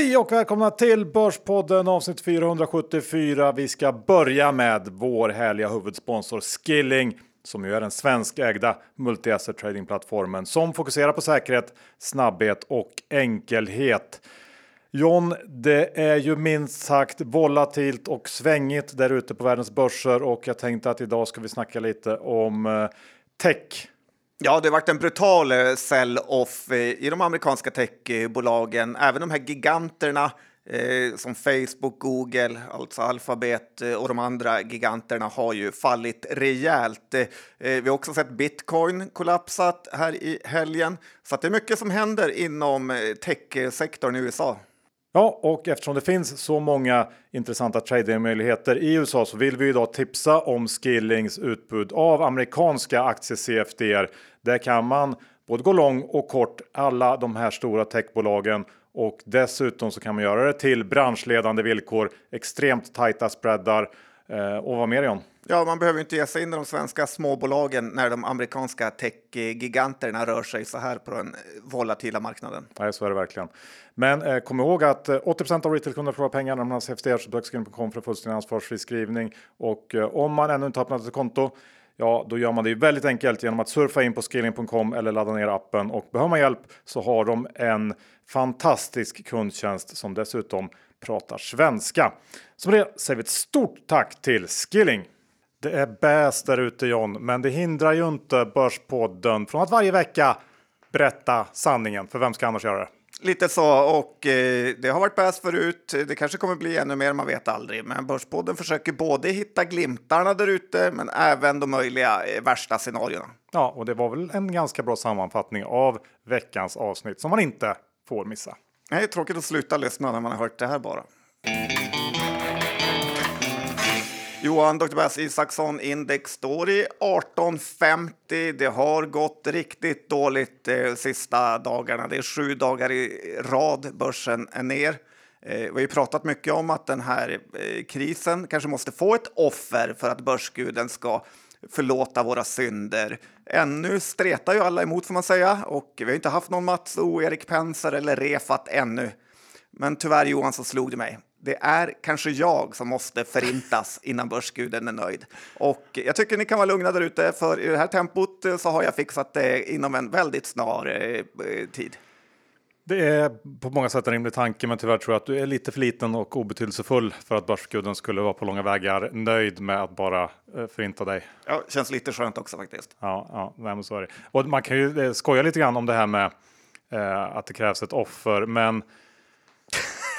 Hej och välkomna till Börspodden avsnitt 474. Vi ska börja med vår härliga huvudsponsor Skilling som ju är den svenskägda multi-asset tradingplattformen som fokuserar på säkerhet, snabbhet och enkelhet. John, det är ju minst sagt volatilt och svängigt där ute på världens börser och jag tänkte att idag ska vi snacka lite om eh, tech. Ja, det har varit en brutal eh, sell-off eh, i de amerikanska techbolagen. Även de här giganterna eh, som Facebook, Google, alltså Alphabet eh, och de andra giganterna har ju fallit rejält. Eh, vi har också sett bitcoin kollapsat här i helgen. Så det är mycket som händer inom techsektorn i USA. Ja, och eftersom det finns så många intressanta tradingmöjligheter i USA så vill vi idag tipsa om Skillings utbud av amerikanska aktie-CFDR. Där kan man både gå lång och kort alla de här stora techbolagen och dessutom så kan man göra det till branschledande villkor, extremt tajta spreadar och vad mer John? Ja, man behöver inte ge sig in i de svenska småbolagen när de amerikanska techgiganterna rör sig så här på den volatila marknaden. Nej, så är det verkligen. Men eh, kom ihåg att eh, 80% av retailkunder förlorar pengar när man har CFD, så besökscreen.com för fullständig ansvarsfri skrivning. Och eh, om man ännu inte har öppnat ett konto, ja, då gör man det väldigt enkelt genom att surfa in på skilling.com eller ladda ner appen. Och behöver man hjälp så har de en fantastisk kundtjänst som dessutom pratar svenska. Så med det säger vi ett stort tack till Skilling! Det är bäst där ute John, men det hindrar ju inte Börspodden från att varje vecka berätta sanningen. För vem ska annars göra det? Lite så, och eh, det har varit bäst förut. Det kanske kommer bli ännu mer, man vet aldrig. Men Börspodden försöker både hitta glimtarna där ute, men även de möjliga eh, värsta scenarierna. Ja, och det var väl en ganska bra sammanfattning av veckans avsnitt som man inte får missa. Nej, tråkigt att sluta lyssna när man har hört det här bara. Johan Dr. Bass Isaksson Index står i 1850. Det har gått riktigt dåligt de sista dagarna. Det är sju dagar i rad börsen är ner. Eh, vi har ju pratat mycket om att den här eh, krisen kanske måste få ett offer för att börsguden ska förlåta våra synder. Ännu stretar ju alla emot får man säga och vi har inte haft någon Mats O, Erik Penser eller Refat ännu. Men tyvärr Johan så slog det mig det är kanske jag som måste förintas innan börsguden är nöjd. Och jag tycker ni kan vara lugna där ute, för i det här tempot så har jag fixat det inom en väldigt snar eh, eh tid. Det är på många sätt en rimlig tanke, men tyvärr tror jag att du är lite för liten och obetydelsefull för att börsguden skulle vara på långa vägar nöjd med att bara förinta dig. Ja, känns lite skönt också faktiskt. Ja, ja nej, men så är det. Och man kan ju skoja lite grann om det här med eh, att det krävs ett offer, men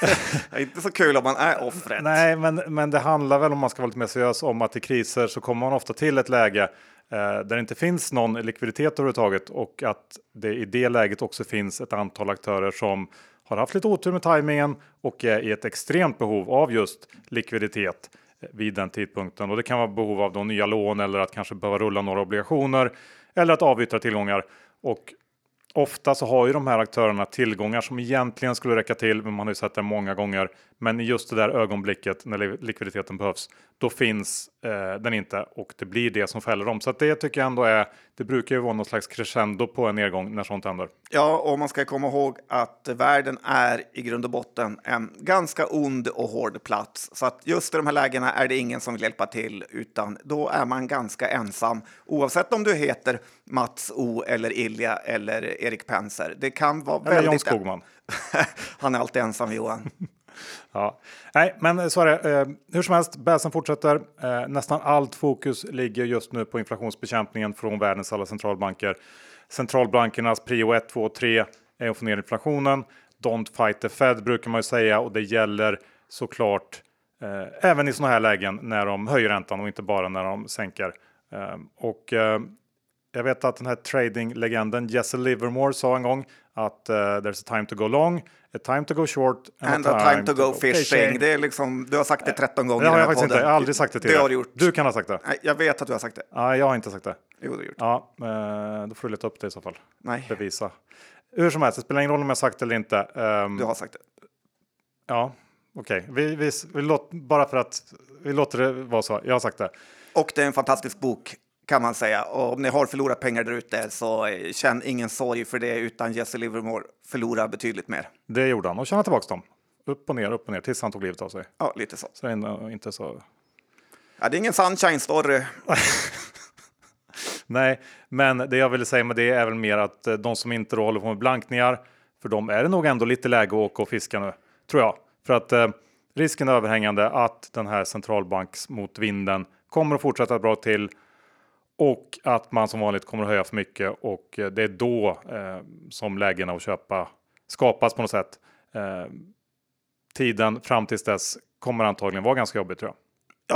det är inte så kul om man är offret. Nej, men, men det handlar väl om man ska vara lite mer seriös om att i kriser så kommer man ofta till ett läge eh, Eh, där det inte finns någon likviditet överhuvudtaget och att det i det läget också finns ett antal aktörer som har haft lite otur med tajmingen och är i ett extremt behov av just likviditet eh, vid den tidpunkten. Och det kan vara behov av då nya lån eller att kanske behöva rulla några obligationer eller att avyttra tillgångar. Och Ofta så har ju de här aktörerna tillgångar som egentligen skulle räcka till, men man har ju sett det många gånger. Men just det där ögonblicket när likviditeten behövs, då finns eh, den inte och det blir det som fäller dem. Så det tycker jag ändå är, det brukar ju vara någon slags crescendo på en nedgång när sånt händer. Ja, och man ska komma ihåg att världen är i grund och botten en ganska ond och hård plats. Så att just i de här lägena är det ingen som vill hjälpa till, utan då är man ganska ensam. Oavsett om du heter Mats O eller Ilja eller Erik Penser. Det kan vara eller väldigt... John Skogman. Han är alltid ensam, Johan. Ja, nej, men eh, så är det. Eh, hur som helst, bäsen fortsätter. Eh, nästan allt fokus ligger just nu på inflationsbekämpningen från världens alla centralbanker. Centralbankernas prio 1, 2 och 3 är att få ner inflationen. Don't fight the Fed brukar man ju säga och det gäller såklart eh, även i sådana här lägen när de höjer räntan och inte bara när de sänker. Eh, och eh, jag vet att den här tradinglegenden Jesse Livermore sa en gång att uh, there's a time to go long, a time to go short and, and a, time, time to, go, go fishing. fishing. Det är liksom, du har sagt det 13 gånger. Det har jag faktiskt inte. Jag har aldrig sagt det till det har du, gjort. du kan ha sagt det. Nej, jag vet att du har sagt det. Nej, jag har inte sagt det. Jo, du har gjort. Ja, uh, då får du leta upp det i så fall. Nej. Bevisa. Hur som helst, det spelar ingen roll om jag sagt det eller inte. Um, du har sagt det. Ja, okej. Okay. Vi, vi, vi låter, bara för att vi låter det vara så. Jag har sagt det. Och det är en fantastisk bok kan man säga. Och om ni har förlorat pengar där ute så eh, känn ingen sorg för det utan Jesse Livermore förlorar betydligt mer. Det gjorde han och tjänar tillbaka dem. upp och ner, upp och ner tills han tog livet av sig. Ja, lite så. Så inte så... Ja, det är ingen sunshine story. Nej, men det jag ville säga med det är väl mer att eh, de som inte håller på med blankningar, för dem är det nog ändå lite läge att åka och fiska nu, tror jag. För att eh, risken är överhängande att den här centralbanksmotvinden kommer att fortsätta bra till och att man som vanligt kommer att höja för mycket och eh, det är då eh, som lägena att köpa skapas på något sätt. Eh, tiden fram tills dess kommer antagligen vara ganska jobbig tror jag.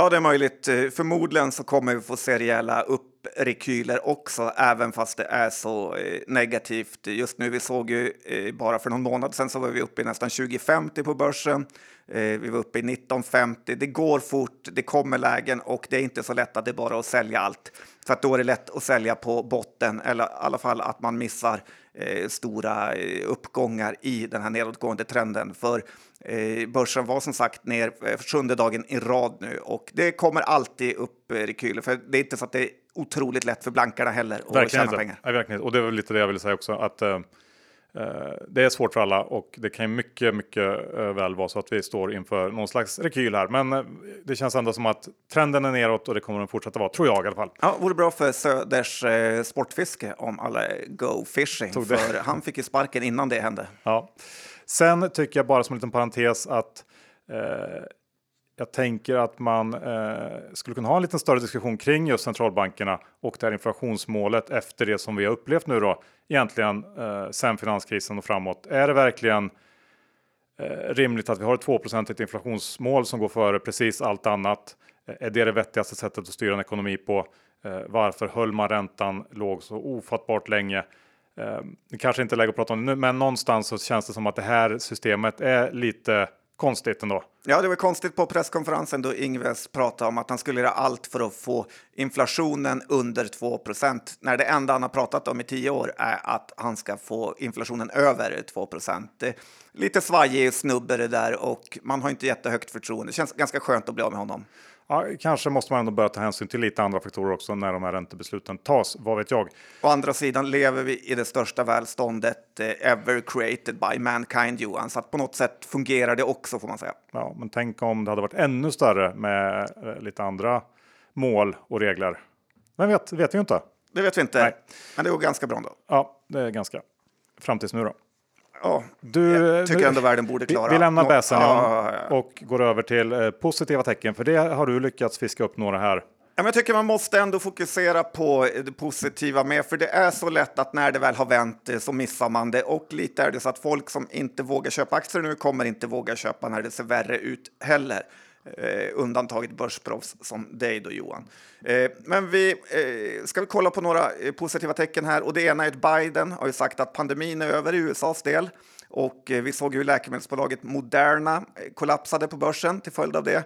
Ja, det är möjligt. Eh, förmodligen så kommer vi få se rejäla upprekyler också, även fast det är så eh, negativt just nu. Vi såg ju eh, bara för någon månad sedan så var vi uppe i nästan 2050 på börsen. Vi var uppe i 1950. Det går fort, det kommer lägen och det är inte så lätt att det är bara att sälja allt. För att då är det lätt att sälja på botten, eller i alla fall att man missar eh, stora uppgångar i den här nedåtgående trenden. För Eh, börsen var som sagt ner för sjunde dagen i rad nu och det kommer alltid upp rekyler. För det är inte så att det är otroligt lätt för blankarna heller att verkligen tjäna inte. pengar. Ja, verkligen. Och det väl lite det jag ville säga också. Att, eh, eh, det är svårt för alla och det kan mycket, mycket eh, väl vara så att vi står inför någon slags rekyl här. Men eh, det känns ändå som att trenden är neråt och det kommer den fortsätta vara, tror jag i alla fall. Ja, vore bra för Söders eh, sportfiske om alla go fishing, för han fick ju sparken innan det hände. Ja. Sen tycker jag bara som en liten parentes att eh, jag tänker att man eh, skulle kunna ha en liten större diskussion kring just centralbankerna och det här inflationsmålet efter det som vi har upplevt nu då egentligen eh, sen finanskrisen och framåt. Är det verkligen eh, rimligt att vi har ett 2% inflationsmål som går före precis allt annat? Eh, är det det vettigaste sättet att styra en ekonomi på? Eh, varför höll man räntan låg så ofattbart länge? Eh, det kanske inte är läge att prata om det nu, men någonstans så känns det som att det här systemet är lite konstigt ändå. Ja, det var konstigt på presskonferensen då Ingves pratade om att han skulle göra allt för att få inflationen under 2% när det enda han har pratat om i tio år är att han ska få inflationen över 2% Lite svajig snubbe det där och man har inte jättehögt förtroende. Det känns ganska skönt att bli av med honom. Ja, kanske måste man ändå börja ta hänsyn till lite andra faktorer också när de här räntebesluten tas. Vad vet jag? Å andra sidan lever vi i det största välståndet eh, ever created by mankind, Johan. Så att på något sätt fungerar det också får man säga. Ja, men tänk om det hade varit ännu större med eh, lite andra mål och regler. Men vet, vet vi ju inte. Det vet vi inte. Nej. Men det går ganska bra ändå. Ja, det är ganska. Fram tills nu då. Ja, du, jag tycker ändå världen borde klara. Vi, vi lämnar bäsen ja, ja, och går över till eh, positiva tecken, för det har du lyckats fiska upp några här. Jag tycker man måste ändå fokusera på det positiva med, för det är så lätt att när det väl har vänt eh, så missar man det. Och lite är det så att folk som inte vågar köpa aktier nu kommer inte våga köpa när det ser värre ut heller. Eh, undantaget börsproffs som dig då Johan. Eh, men vi eh, ska vi kolla på några eh, positiva tecken här och det ena är att Biden har ju sagt att pandemin är över i USAs del och eh, vi såg ju läkemedelsbolaget Moderna eh, kollapsade på börsen till följd av det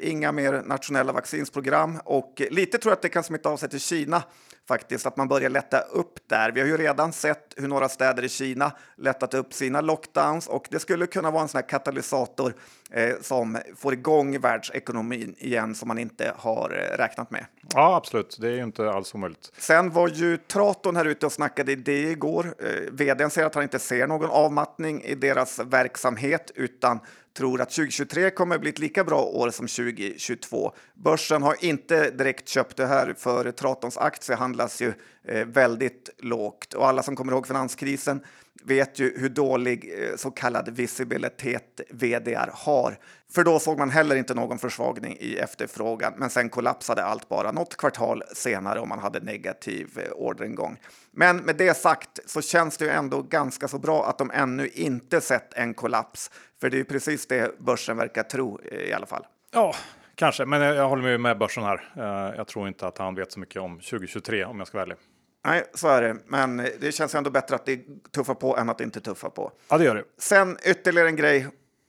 inga mer nationella vaccinsprogram och lite tror jag att det kan smitta av sig till Kina faktiskt, att man börjar lätta upp där. Vi har ju redan sett hur några städer i Kina lättat upp sina lockdowns och det skulle kunna vara en sån här katalysator eh, som får igång världsekonomin igen som man inte har eh, räknat med. Ja, absolut. Det är ju inte alls omöjligt. Sen var ju Traton här ute och snackade i det igår. Eh, vdn säger att han inte ser någon avmattning i deras verksamhet utan tror att 2023 kommer bli ett lika bra år som 2022. Börsen har inte direkt köpt det här för Tratons aktie handlas ju eh, väldigt lågt och alla som kommer ihåg finanskrisen vet ju hur dålig eh, så kallad visibilitet VDR har. För då såg man heller inte någon försvagning i efterfrågan, men sen kollapsade allt bara något kvartal senare om man hade negativ eh, orderingång. Men med det sagt så känns det ju ändå ganska så bra att de ännu inte sett en kollaps, för det är ju precis det börsen verkar tro eh, i alla fall. Ja, kanske, men jag håller med börsen här. Jag tror inte att han vet så mycket om 2023 om jag ska vara ärlig. Nej, så är det. Men det känns ändå bättre att det tuffar på än att det inte tuffar på. Ja, det gör det. Sen ytterligare en grej,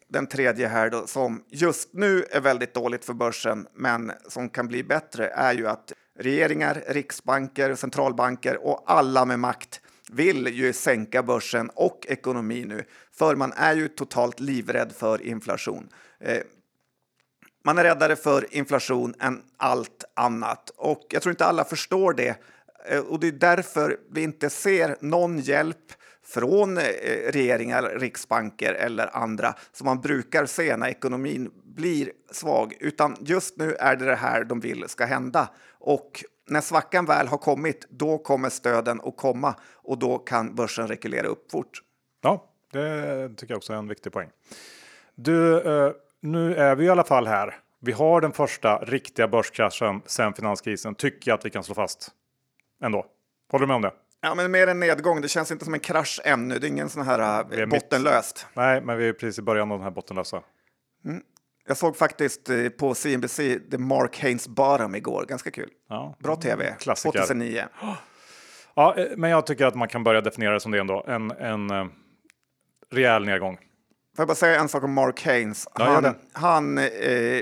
den tredje här då, som just nu är väldigt dåligt för börsen, men som kan bli bättre, är ju att regeringar, riksbanker, centralbanker och alla med makt vill ju sänka börsen och ekonomi nu, för man är ju totalt livrädd för inflation. Eh, man är räddare för inflation än allt annat och jag tror inte alla förstår det Eh, och det är därför vi inte ser någon hjälp från eh, regeringar, riksbanker eller andra som man brukar se när ekonomin blir svag, utan just nu är det det här de vill ska hända. Och när svackan väl har kommit, då kommer stöden att komma och då kan börsen rekylera upp fort. Ja, det tycker jag också är en viktig poäng. Du, eh, nu är vi i alla fall här. Vi har den första riktiga börskraschen sedan finanskrisen, tycker jag att vi kan slå fast. Ändå. Håller du med om det? Ja, men mer en nedgång. Det känns inte som en krasch ännu. Det är ingen sån här äh, bottenlöst. Mitt. Nej, men vi är precis i början av den här bottenlösa. Mm. Jag såg faktiskt eh, på CNBC The Mark Haynes Bottom igår. Ganska kul. Ja. Bra tv. Klassiker. 2009. Ja, eh, men jag tycker att man kan börja definiera det som det ändå. En, en rejäl nedgång. Får jag bara säga en sak om Mark Haynes? Ja, han, han eh,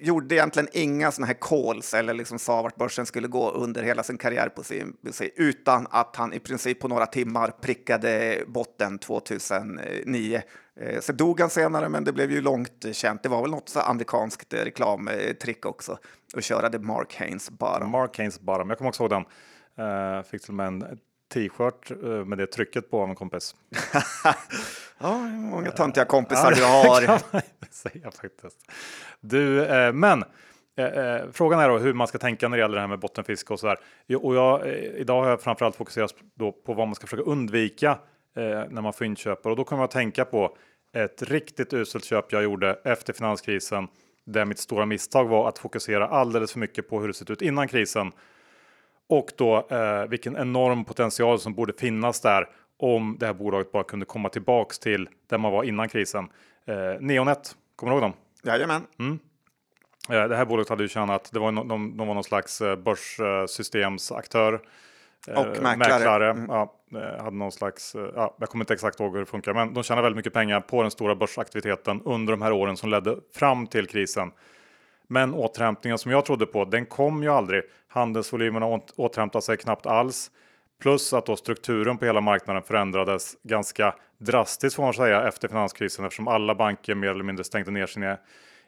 gjorde egentligen inga såna här calls eller liksom sa vart börsen skulle gå under hela sin karriär på CNBC utan att han i princip på några timmar prickade botten 2009. Sen eh, så dog han senare, men det blev ju långt känt. Det var väl något så amerikanskt eh, reklamtrick också att köra det Mark Haynes bara Mark Haynes bara Jag kommer också ihåg den. Uh, fick till och med en t-shirt uh, med det trycket på av en kompis. ja, många töntiga kompisar du har. kan man säga faktiskt. Du, eh, men eh, eh, frågan är då hur man ska tänka när det gäller det här med bottenfiske och så där. Och jag, eh, idag har jag framförallt fokuserat då på vad man ska försöka undvika eh, när man fyndköper och då kommer jag att tänka på ett riktigt uselt köp jag gjorde efter finanskrisen där mitt stora misstag var att fokusera alldeles för mycket på hur det sett ut innan krisen och då eh, vilken enorm potential som borde finnas där om det här bolaget bara kunde komma tillbaks till där man var innan krisen. Eh, Neonet, kommer du ihåg dem? Jajamän. Mm. Eh, det här bolaget hade ju tjänat, det var no, de, de var någon slags eh, börssystemsaktör. Eh, Och mäklare. mäklare. Mm. Ja, hade någon slags, ja, jag kommer inte exakt ihåg hur det funkar, men de tjänade väldigt mycket pengar på den stora börsaktiviteten under de här åren som ledde fram till krisen. Men återhämtningen som jag trodde på, den kom ju aldrig. Handelsvolymerna återhämtade sig knappt alls. Plus att då strukturen på hela marknaden förändrades ganska drastiskt får man säga efter finanskrisen eftersom alla banker mer eller mindre stängde ner sina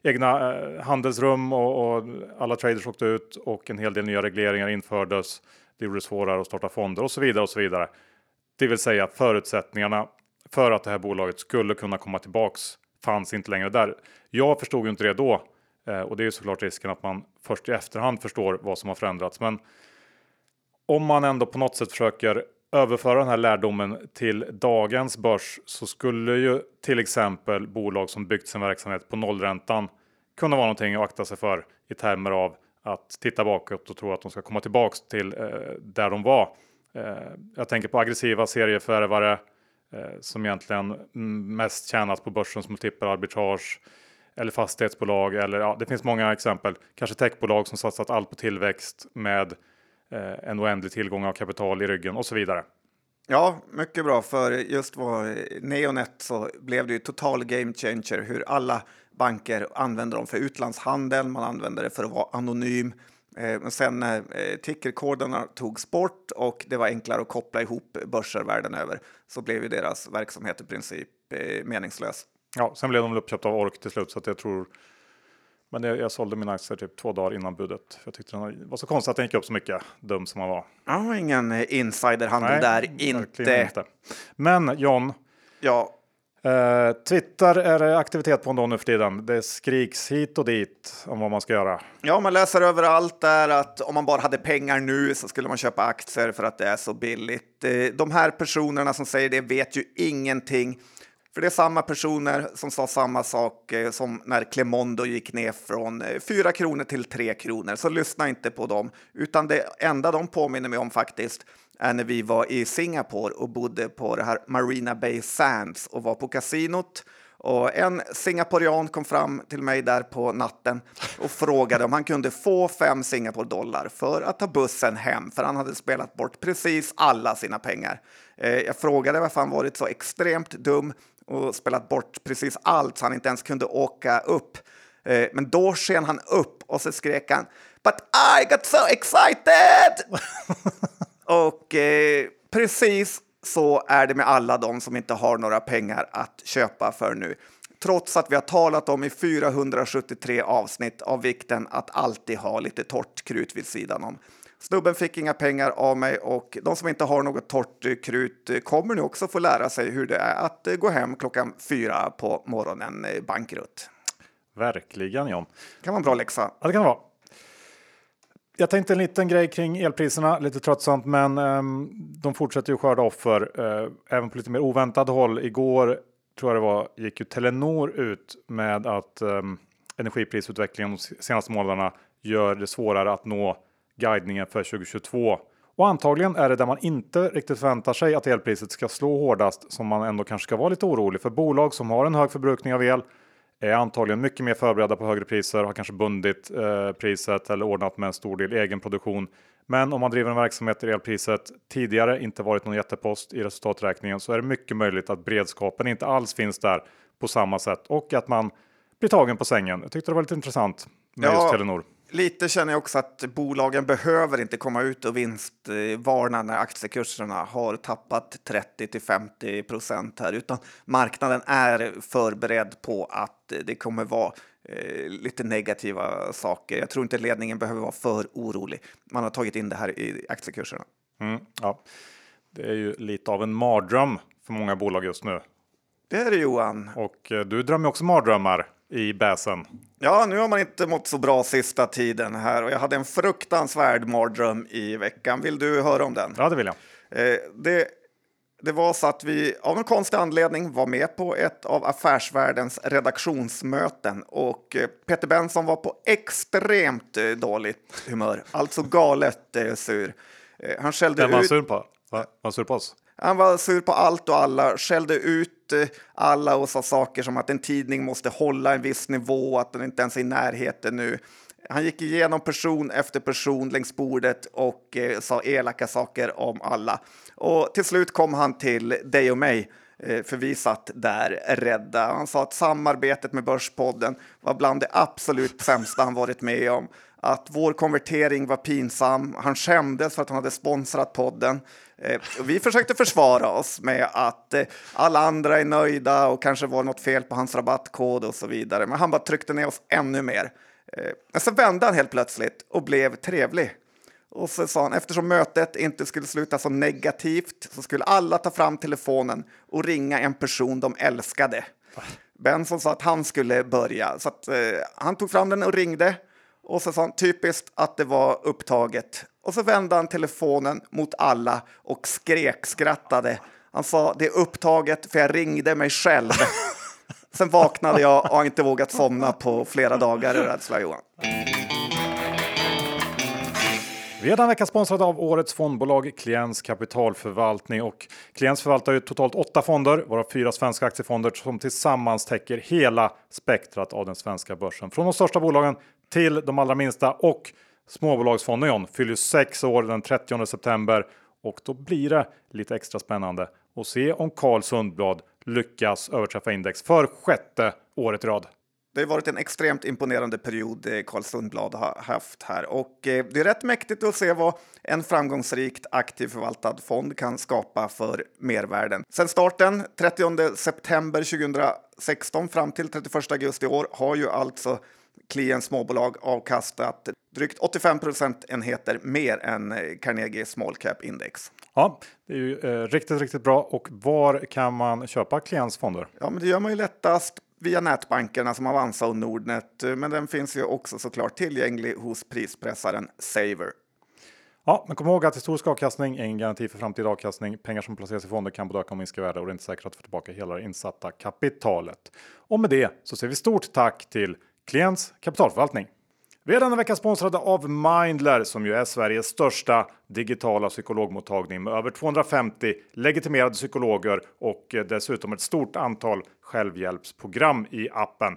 egna eh, handelsrum och, och, alla traders åkte ut och en hel del nya regleringar infördes. Det gjorde det svårare att starta fonder och så vidare och så vidare. Det vill säga förutsättningarna för att det här bolaget skulle kunna komma tillbaks fanns inte längre där. Jag förstod ju inte det då Eh, och det är ju såklart risken att man först i efterhand förstår vad som har förändrats. Men om man ändå på något sätt försöker överföra den här lärdomen till dagens börs så skulle ju till exempel bolag som byggt sin verksamhet på nollräntan kunna vara någonting att akta sig för i termer av att titta bakåt och tro att de ska komma tillbaks till eh, där de var. Eh, jag tänker på aggressiva serieförvärvare eh, som egentligen mest tjänat på börsens som multipelarbitrage eller fastighetsbolag eller ja, det finns många exempel. Kanske techbolag som satsat allt på tillväxt med Eh, en oändlig tillgång av kapital i ryggen och så vidare. Ja, mycket bra. För just vad Neonet så blev det ju total game changer hur alla banker använder dem för utlandshandel. Man använder det för att vara anonym. Eh, men sen när eh, tickerkoderna togs bort och det var enklare att koppla ihop börser världen över så blev ju deras verksamhet i princip eh, meningslös. Ja, sen blev de uppköpta av Ork till slut så att jag tror men jag, jag sålde mina aktier typ två dagar innan budet. För jag tyckte det var så konstigt att den gick upp så mycket, dum som man var. Ja, ingen eh, insiderhandel där, inte. inte. Men John. Ja. Eh, Twitter är det aktivitet på ändå nu för tiden. Det skriks hit och dit om vad man ska göra. Ja, man läser överallt där att om man bara hade pengar nu så skulle man köpa aktier för att det är så billigt. Eh, de här personerna som säger det vet ju ingenting för det är samma personer som sa samma sak eh, som när Clemondo gick ner från eh, 4 kronor till 3 kronor. Så lyssna inte på dem, utan det enda de påminner mig om faktiskt är när vi var i Singapore och bodde på det här Marina Bay Sands och var på kasinot. Och en singaporian kom fram till mig där på natten och frågade om han kunde få fem Singapore dollar för att ta bussen hem, för han hade spelat bort precis alla sina pengar. Eh, jag frågade varför han varit så extremt dum och spelat bort precis allt så han inte ens kunde åka upp. Eh, men då sken han upp och så skrek han But I got so excited! och eh, precis så är det med alla de som inte har några pengar att köpa för nu. trots att vi har talat om i 473 avsnitt av vikten att alltid ha lite torrt krut vid sidan om. Snubben fick inga pengar av mig och de som inte har något torrt krut kommer nu också få lära sig hur det är att gå hem klockan fyra på morgonen bankrutt. Verkligen John. Det kan vara en bra läxa. Ja, det kan det vara. Jag tänkte en liten grej kring elpriserna, lite tröttsamt, men um, de fortsätter ju skörda offer, uh, även på lite mer oväntad håll. Igår tror jag det var, gick ju Telenor ut med att um, energiprisutvecklingen de senaste månaderna gör det svårare att nå guidningen för 2022. Och antagligen är det där man inte riktigt förväntar sig att elpriset ska slå hårdast som man ändå kanske ska vara lite orolig för bolag som har en hög förbrukning av el är antagligen mycket mer förberedda på högre priser, har kanske bundit eh, priset eller ordnat med en stor del egen produktion. Men om man driver en verksamhet där elpriset tidigare inte varit någon jättepost i resultaträkningen så är det mycket möjligt att beredskapen inte alls finns där på samma sätt och att man blir tagen på sängen. Jag tyckte det var lite intressant med ja, just Telenor. Lite känner jag också att bolagen behöver inte komma ut och vinstvarna när aktiekurserna har tappat 30 till 50 procent här, utan marknaden är förberedd på att det kommer vara eh, lite negativa saker. Jag tror inte ledningen behöver vara för orolig. Man har tagit in det här i aktiekurserna. Mm, ja. Det är ju lite av en mardröm för många bolag just nu. Det är det Johan. Och eh, du drömmer också mardrömmar i bäsen. Ja, nu har man inte mått så bra sista tiden här och jag hade en fruktansvärd mardröm i veckan. Vill du höra om den? Ja, det vill jag. Eh, det, det var så att vi av en konstig anledning var med på ett av Affärsvärldens redaktionsmöten och eh, Peter Benson var på extremt eh, dåligt humör, alltså galet sur. Han skällde ut... Vem var sur på? Va? Var han sur på oss? Han var sur på allt och alla, skällde ut eh, alla och sa saker som att en tidning måste hålla en viss nivå, att den inte ens är i närheten nu. Han gick igenom person efter person längs bordet och eh, sa elaka saker om alla. Och till slut kom han till dig och mig, eh, för vi satt där rädda. Han sa att samarbetet med Börspodden var bland det absolut sämsta han varit med om att vår konvertering var pinsam. Han skämdes för att han hade sponsrat podden. Eh, vi försökte försvara oss med att eh, alla andra är nöjda och kanske var något fel på hans rabattkod och så vidare. Men han bara tryckte ner oss ännu mer. Eh, så vände han helt plötsligt och blev trevlig. Och så sa han eftersom mötet inte skulle sluta så negativt så skulle alla ta fram telefonen och ringa en person de älskade. Benson sa att han skulle börja, så att, eh, han tog fram den och ringde. Och så sa han typiskt att det var upptaget. Och så vände han telefonen mot alla och skrek, skrattade. Han sa det är upptaget för jag ringde mig själv. Sen vaknade jag och har inte vågat somna på flera dagar i rädsla, Johan. Vi är den vecka sponsrade av årets fondbolag Klients kapitalförvaltning och Klients förvaltar ju totalt åtta fonder, varav fyra svenska aktiefonder som tillsammans täcker hela spektrat av den svenska börsen. Från de största bolagen till de allra minsta och småbolagsfonden John fyller sex år den 30 september och då blir det lite extra spännande att se om Carl Sundblad lyckas överträffa index för sjätte året i rad. Det har varit en extremt imponerande period eh, Carl Sundblad har haft här och eh, det är rätt mäktigt att se vad en framgångsrikt aktiv förvaltad fond kan skapa för mervärden. Sedan starten 30 september 2016 fram till 31 augusti i år har ju alltså Client småbolag avkastat drygt 85 procentenheter mer än eh, Carnegie Small Cap Index. Ja, det är ju eh, riktigt, riktigt bra. Och var kan man köpa Klients fonder? Ja, men det gör man ju lättast via nätbankerna som Avanza och Nordnet. Men den finns ju också såklart tillgänglig hos prispressaren Saver. Ja, men kom ihåg att historisk avkastning är ingen garanti för framtida avkastning. Pengar som placeras i fonder kan både öka och minska värde och det är inte säkert att få tillbaka hela det insatta kapitalet. Och med det så säger vi stort tack till Klients kapitalförvaltning. Vi är denna vecka sponsrade av Mindler som ju är Sveriges största digitala psykologmottagning med över 250 legitimerade psykologer och eh, dessutom ett stort antal självhjälpsprogram i appen.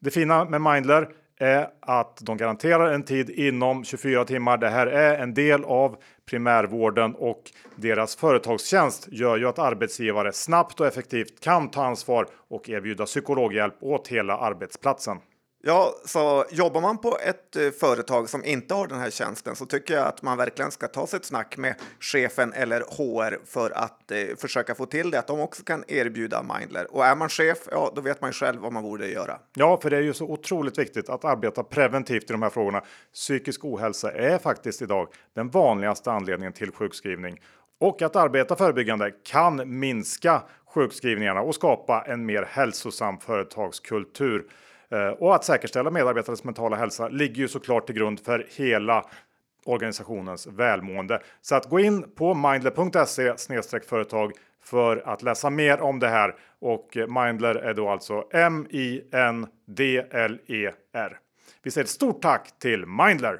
Det fina med Mindler är att de garanterar en tid inom 24 timmar. Det här är en del av primärvården och deras företagstjänst gör ju att arbetsgivare snabbt och effektivt kan ta ansvar och erbjuda psykologhjälp åt hela arbetsplatsen. Ja, så jobbar man på ett eh, företag som inte har den här tjänsten så tycker jag att man verkligen ska ta sig ett snack med chefen eller HR för att eh, försöka få till det, att de också kan erbjuda Mindler. Och är man chef, ja, då vet man ju själv vad man borde göra. Ja, för det är ju så otroligt viktigt att arbeta preventivt i de här frågorna. Psykisk ohälsa är faktiskt idag den vanligaste anledningen till sjukskrivning och att arbeta förebyggande kan minska sjukskrivningarna och skapa en mer hälsosam företagskultur. Eh, och att säkerställa medarbetares mentala hälsa ligger ju såklart till grund för hela organisationens välmående. Så att gå in på mindler.se företag för att läsa mer om det här. Och Mindler är då alltså M-I-N-D-L-E-R. Vi säger ett stort tack till Mindler!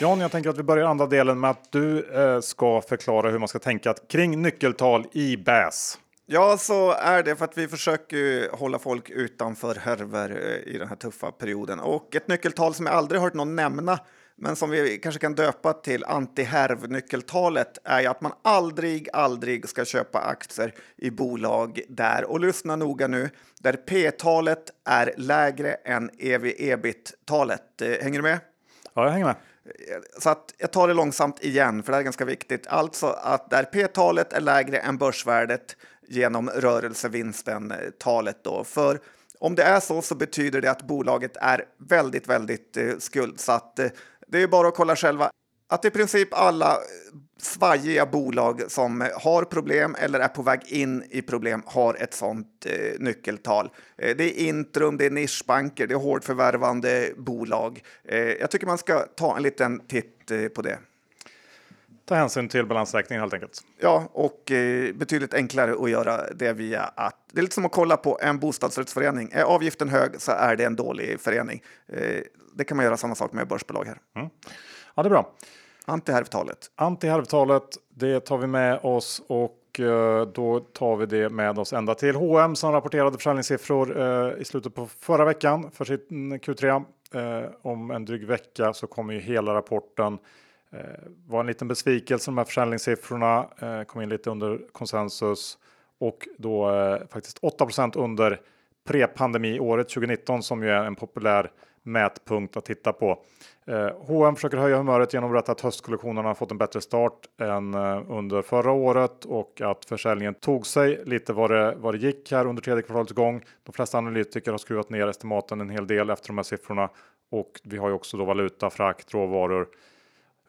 Jan, jag tänker att vi börjar andra delen med att du eh, ska förklara hur man ska tänka kring nyckeltal i BAS. Ja, så är det för att vi försöker hålla folk utanför härvor eh, i den här tuffa perioden. Och ett nyckeltal som jag aldrig hört någon nämna, men som vi kanske kan döpa till anti-härv-nyckeltalet är ju att man aldrig, aldrig ska köpa aktier i bolag där, och lyssna noga nu, där P-talet är lägre än ev-ebit-talet. Eh, hänger du med? Ja, jag hänger med. Så att jag tar det långsamt igen, för det är ganska viktigt. Alltså att där P-talet är lägre än börsvärdet genom rörelsevinsten-talet då. För om det är så så betyder det att bolaget är väldigt, väldigt eh, skuldsatt. Det är bara att kolla själva att i princip alla svajiga bolag som har problem eller är på väg in i problem har ett sådant eh, nyckeltal. Eh, det är Intrum, det är nischbanker, det är hårdförvärvande bolag. Eh, jag tycker man ska ta en liten titt eh, på det. Ta hänsyn till balansräkningen helt enkelt. Ja, och eh, betydligt enklare att göra det via att det är lite som att kolla på en bostadsrättsförening. Är avgiften hög så är det en dålig förening. Eh, det kan man göra samma sak med börsbolag här. Mm. Ja, det är bra. Antihärvtalet. Antihärvtalet, det tar vi med oss och eh, då tar vi det med oss ända till H&M som rapporterade försäljningssiffror eh, i slutet på förra veckan för sitt Q3. Eh, om en dryg vecka så kommer ju hela rapporten. Eh, var en liten besvikelse de här försäljningssiffrorna eh, kom in lite under konsensus och då eh, faktiskt 8% under pre-pandemi-året 2019 som ju är en populär mätpunkt att titta på. Eh, H&M försöker höja humöret genom att berätta att höstkollektionerna har fått en bättre start än eh, under förra året och att försäljningen tog sig lite vad det, vad det gick här under tredje kvartalets gång. De flesta analytiker har skruvat ner estimaten en hel del efter de här siffrorna och vi har ju också då valuta, frakt, råvaror eh,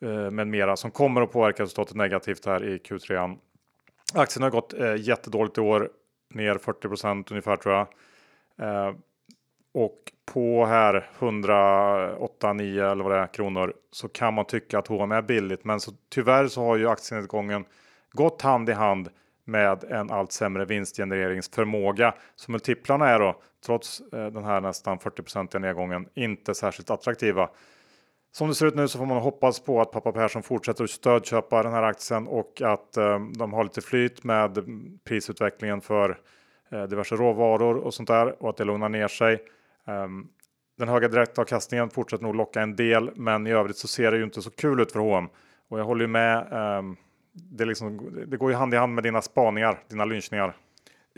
Eh, med mera som kommer att påverka resultatet negativt här i Q3. Aktien har gått eh, jättedåligt i år, ner 40% ungefär tror jag. Eh, och på här 108, 9 eller vad det är kronor så kan man tycka att H&M är billigt. Men så, tyvärr så har ju aktienedgången gått hand i hand med en allt sämre vinstgenereringsförmåga. Så multiplarna är då trots eh, den här nästan 40% nedgången inte särskilt attraktiva. Som det ser ut nu så får man hoppas på att pappa Persson fortsätter att stödköpa den här aktien och att eh, de har lite flyt med prisutvecklingen för eh, diverse råvaror och sånt där och att det lugnar ner sig. Um, den höga direktavkastningen fortsätter nog locka en del, men i övrigt så ser det ju inte så kul ut för H&M. Och jag håller ju med. Um, det, liksom, det går ju hand i hand med dina spaningar, dina lynchningar.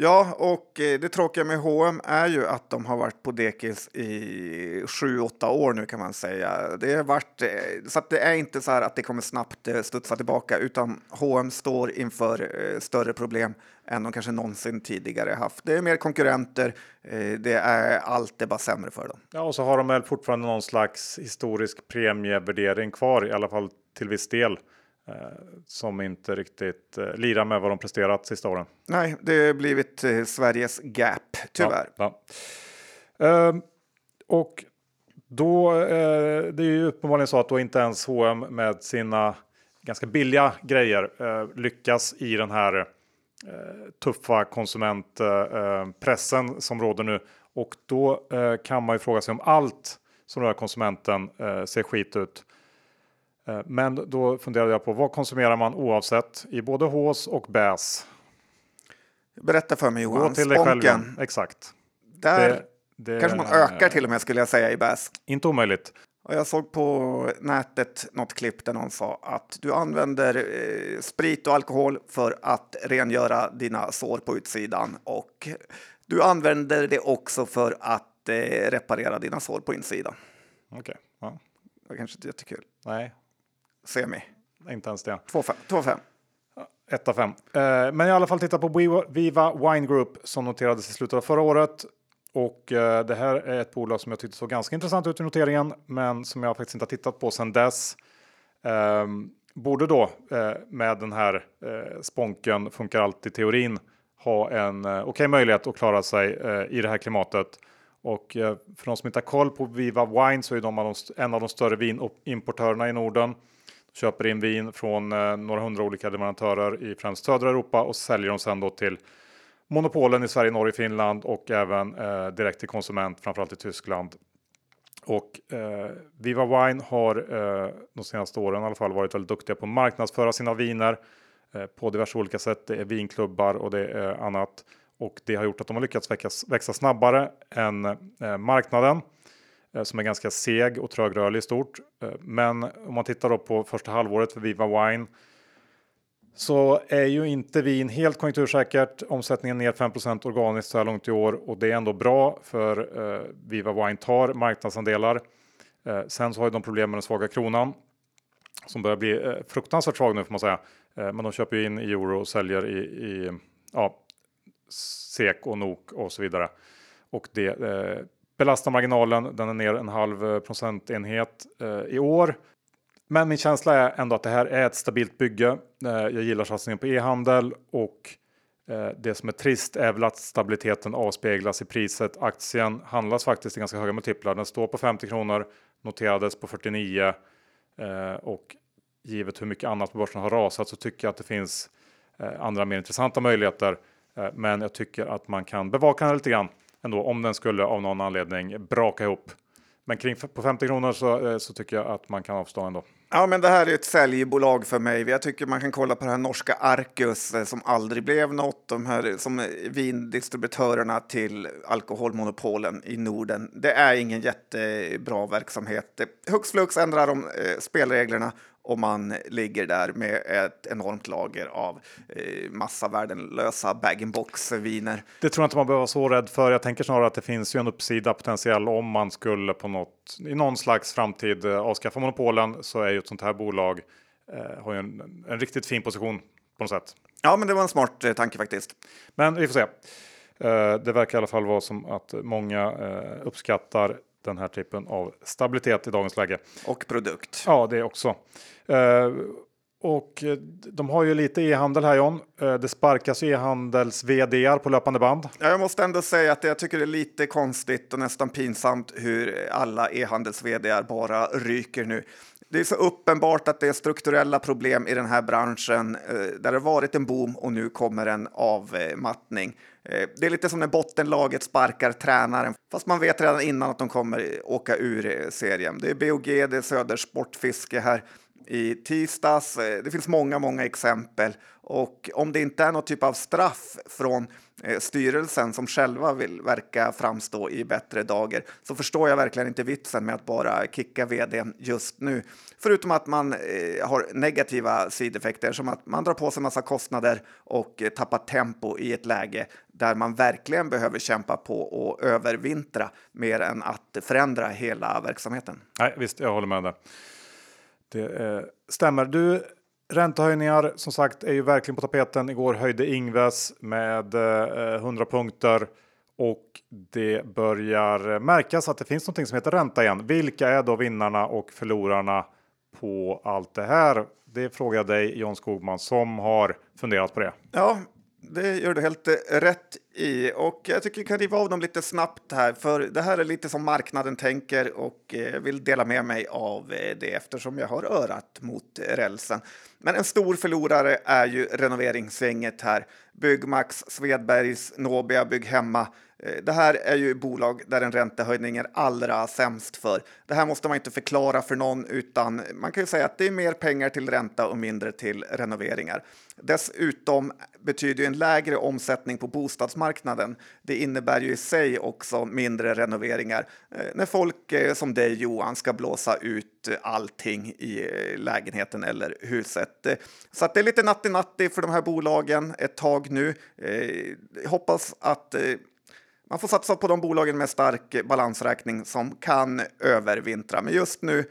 Ja, och eh, det tråkiga med H&M är ju att de har varit på dekis i sju, åtta år nu kan man säga. Det har varit, eh, så att det är inte så här att det kommer snabbt eh, studsa tillbaka, utan H&M står inför större problem än de kanske någonsin tidigare haft. Det är mer konkurrenter, det är allt är bara sämre för dem. Ja, och så har de väl fortfarande någon slags historisk premievärdering kvar, i alla fall till viss del. Eh, som inte riktigt eh, lirar med vad de presterat sista åren. Nej, det har blivit eh, Sveriges gap, tyvärr. Ja, ja. Ehm, och då, eh, det är ju uppenbarligen så att då inte ens H&M med sina ganska billiga grejer eh, lyckas i den här eh, tuffa konsumentpressen som råder nu. Och då kan man ju fråga sig om allt som rör konsumenten ser skit ut. Eh, men då funderade jag på vad konsumerar man oavsett i både hås och bäs? Berätta för mig Johan. Gå till dig själv. Exakt. Där det, det, kanske man ökar till och med skulle jag säga i bäs. Inte omöjligt. Och jag såg på nätet något klipp där någon sa att du använder eh, sprit och alkohol för att rengöra dina sår på utsidan och Du använder det också för att eh, reparera dina sår på insidan. Okej. Okay. Ja. Det var kanske inte jättekul. Nej. Semi. Inte ens det. 2-5. 1 av 5. Eh, men i alla fall titta på Viva Wine Group som noterades i slutet av förra året. Och eh, det här är ett bolag som jag tyckte såg ganska intressant ut i noteringen, men som jag faktiskt inte har tittat på sedan dess. Eh, borde då eh, med den här sponken funkar alltid teorin ha en okej okay möjlighet att klara sig i det här klimatet. Och för de som inte har koll på Viva Wine så är de en av de större vinimportörerna i Norden. Köper in vin från eh, några hundra olika leverantörer i främst södra Europa och säljer dem sedan då till monopolen i Sverige, Norge, Finland och även eh, direkt till konsument, framförallt i Tyskland. Och eh, Viva Wine har eh, de senaste åren i alla fall varit väldigt duktiga på att marknadsföra sina viner eh, på diverse olika sätt. Det är vinklubbar och det är annat och det har gjort att de har lyckats växa, växa snabbare än eh, marknaden Eh, som är ganska seg och trögrörlig i stort. Eh, men om man tittar då på första halvåret för Viva Wine så är ju inte vin helt konjunktursäkert. Omsättningen ner 5 organiskt så här långt i år och det är ändå bra för eh, Viva Wine tar marknadsandelar. Sen så har de problem med den svaga kronan som börjar bli fruktansvärt svag nu får man säga. Men de köper ju in i euro och säljer i, i ja, SEK och NOK och så vidare. Och det eh, belastar marginalen. Den är ner en halv eh, procentenhet eh, i år. Men min känsla är ändå att det här är ett stabilt bygge. Eh, jag gillar satsningen på e-handel och det som är trist är väl att stabiliteten avspeglas i priset. Aktien handlas faktiskt i ganska höga multiplar. Den står på 50 kronor, noterades på 49 och givet hur mycket annat på börsen har rasat så tycker jag att det finns andra mer intressanta möjligheter. Men jag tycker att man kan bevaka den lite grann ändå om den skulle av någon anledning braka ihop. Men kring på 50 kronor så, eh, så tycker jag att man kan avstå ändå. Ja, men det här är ett säljbolag för mig. Jag tycker man kan kolla på det här norska Arcus eh, som aldrig blev något. De här eh, som vindistributörerna till alkoholmonopolen i Norden. Det är ingen jättebra verksamhet. Hux flux ändrar de eh, spelreglerna och man ligger där med ett enormt lager av eh, massa värdelösa bag-in-box-viner. Det tror jag inte man behöver vara så rädd för. Jag tänker snarare att det finns ju en uppsida potentiell om man skulle på något i någon slags framtid eh, avskaffa monopolen så är ju ett sånt här bolag eh, har ju en, en, riktigt fin position på något sätt. Ja, men det var en smart eh, tanke faktiskt. Men vi får se. Eh, det verkar i alla fall vara som att många eh, uppskattar den här typen av stabilitet i dagens läge. Och produkt. Ja, det också. Eh, och eh, de har ju lite e-handel här John. Eh, det sparkas e-handels vd på löpande band. Ja, jag måste ändå säga att jag tycker det är lite konstigt och nästan pinsamt hur alla e-handels vd bara ryker nu. Det är så uppenbart att det är strukturella problem i den här branschen eh, där det varit en boom och nu kommer en avmattning. Eh, det är lite som när bottenlaget sparkar tränaren, fast man vet redan innan att de kommer åka ur eh, serien. Det är BOG, det är Söder Sportfiske här i tisdags. Eh, det finns många, många exempel och om det inte är någon typ av straff från Eh, styrelsen som själva vill verka framstå i bättre dagar så förstår jag verkligen inte vitsen med att bara kicka vdn just nu. Förutom att man eh, har negativa sideffekter som att man drar på sig massa kostnader och eh, tappar tempo i ett läge där man verkligen behöver kämpa på och övervintra mer än att förändra hela verksamheten. Nej, visst, jag håller med där. Det eh, stämmer. Du, räntehöjningar som sagt är ju verkligen på tapeten. Igår höjde Ingves med eh, 100 punkter och det börjar märkas att det finns något som heter ränta igen. Vilka är då vinnarna och förlorarna på allt det här? Det frågar jag dig John Skogman som har funderat på det. Ja, det gör du helt eh, rätt i och jag tycker vi kan riva av dem lite snabbt här för det här är lite som marknaden tänker och eh, vill dela med mig av eh, det eftersom jag har örat mot rälsen. Men en stor förlorare är ju renoveringssvänget här. Byggmax, Svedbergs, Nobia, Bygghemma. Eh, det här är ju bolag där en räntehöjning är allra sämst för. Det här måste man inte förklara för någon, utan man kan ju säga att det är mer pengar till ränta och mindre till renoveringar. Dessutom betyder ju en lägre omsättning på bostadsmarknaden. Det innebär ju i sig också mindre renoveringar eh, när folk eh, som dig Johan ska blåsa ut allting i lägenheten eller huset. Så att det är lite natti-natti för de här bolagen ett tag nu. Jag hoppas att man får satsa på de bolagen med stark balansräkning som kan övervintra. Men just nu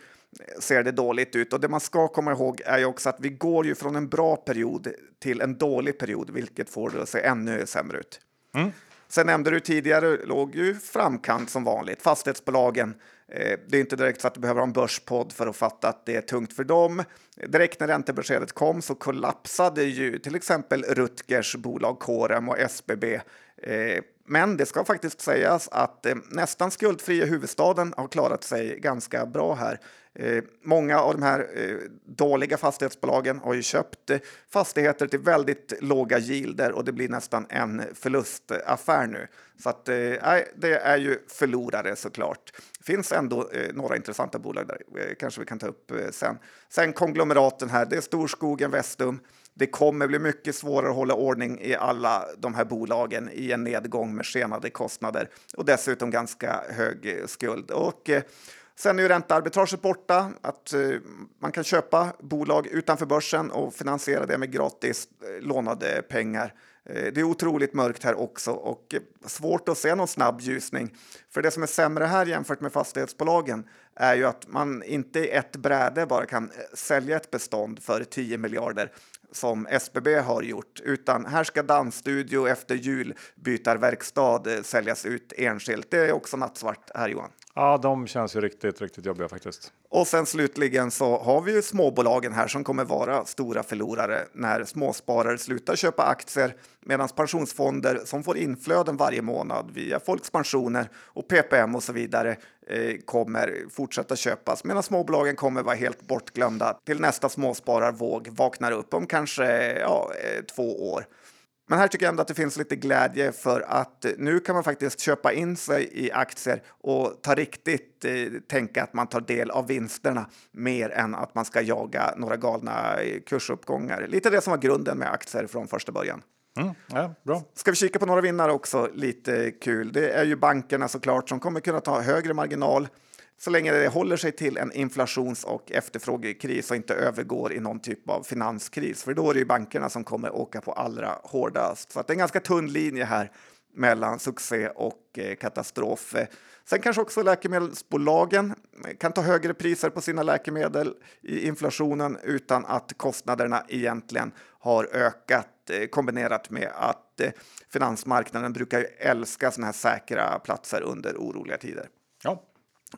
ser det dåligt ut och det man ska komma ihåg är ju också att vi går ju från en bra period till en dålig period, vilket får det att se ännu sämre ut. Mm. Sen nämnde du tidigare, låg ju framkant som vanligt. Fastighetsbolagen, eh, det är inte direkt så att du behöver ha en börspodd för att fatta att det är tungt för dem. Direkt när räntebeskedet kom så kollapsade ju till exempel Rutgers bolag Corem och SBB. Eh, men det ska faktiskt sägas att eh, nästan skuldfria huvudstaden har klarat sig ganska bra här. Eh, många av de här eh, dåliga fastighetsbolagen har ju köpt eh, fastigheter till väldigt låga gilder och det blir nästan en förlustaffär nu. Så att, eh, det är ju förlorare såklart. Det finns ändå eh, några intressanta bolag där, eh, kanske vi kan ta upp sen. Sen konglomeraten här, det är Storskogen, Vestum. Det kommer bli mycket svårare att hålla ordning i alla de här bolagen i en nedgång med skenade kostnader och dessutom ganska hög eh, skuld. Och eh, Sen är ju räntearbitraget borta, att eh, man kan köpa bolag utanför börsen och finansiera det med gratis eh, lånade pengar. Eh, det är otroligt mörkt här också och svårt att se någon snabb ljusning. För det som är sämre här jämfört med fastighetsbolagen är ju att man inte i ett bräde bara kan sälja ett bestånd för 10 miljarder som SBB har gjort, utan här ska dansstudio efter julbytarverkstad eh, säljas ut enskilt. Det är också nattsvart här Johan. Ja, de känns ju riktigt, riktigt jobbiga faktiskt. Och sen slutligen så har vi ju småbolagen här som kommer vara stora förlorare när småsparare slutar köpa aktier medan pensionsfonder som får inflöden varje månad via folks pensioner och PPM och så vidare eh, kommer fortsätta köpas medan småbolagen kommer vara helt bortglömda till nästa småspararvåg vaknar upp om kanske ja, eh, två år. Men här tycker jag ändå att det finns lite glädje för att nu kan man faktiskt köpa in sig i aktier och ta riktigt eh, tänka att man tar del av vinsterna mer än att man ska jaga några galna kursuppgångar. Lite det som var grunden med aktier från första början. Mm, ja, bra. Ska vi kika på några vinnare också? Lite kul. Det är ju bankerna såklart som kommer kunna ta högre marginal så länge det håller sig till en inflations och efterfrågekris och inte övergår i någon typ av finanskris. För då är det ju bankerna som kommer åka på allra hårdast. Så det är en ganska tunn linje här mellan succé och eh, katastrof. Sen kanske också läkemedelsbolagen eh, kan ta högre priser på sina läkemedel i inflationen utan att kostnaderna egentligen har ökat eh, kombinerat med att finansmarknaden brukar älska såna här säkra platser under oroliga tider. Ja,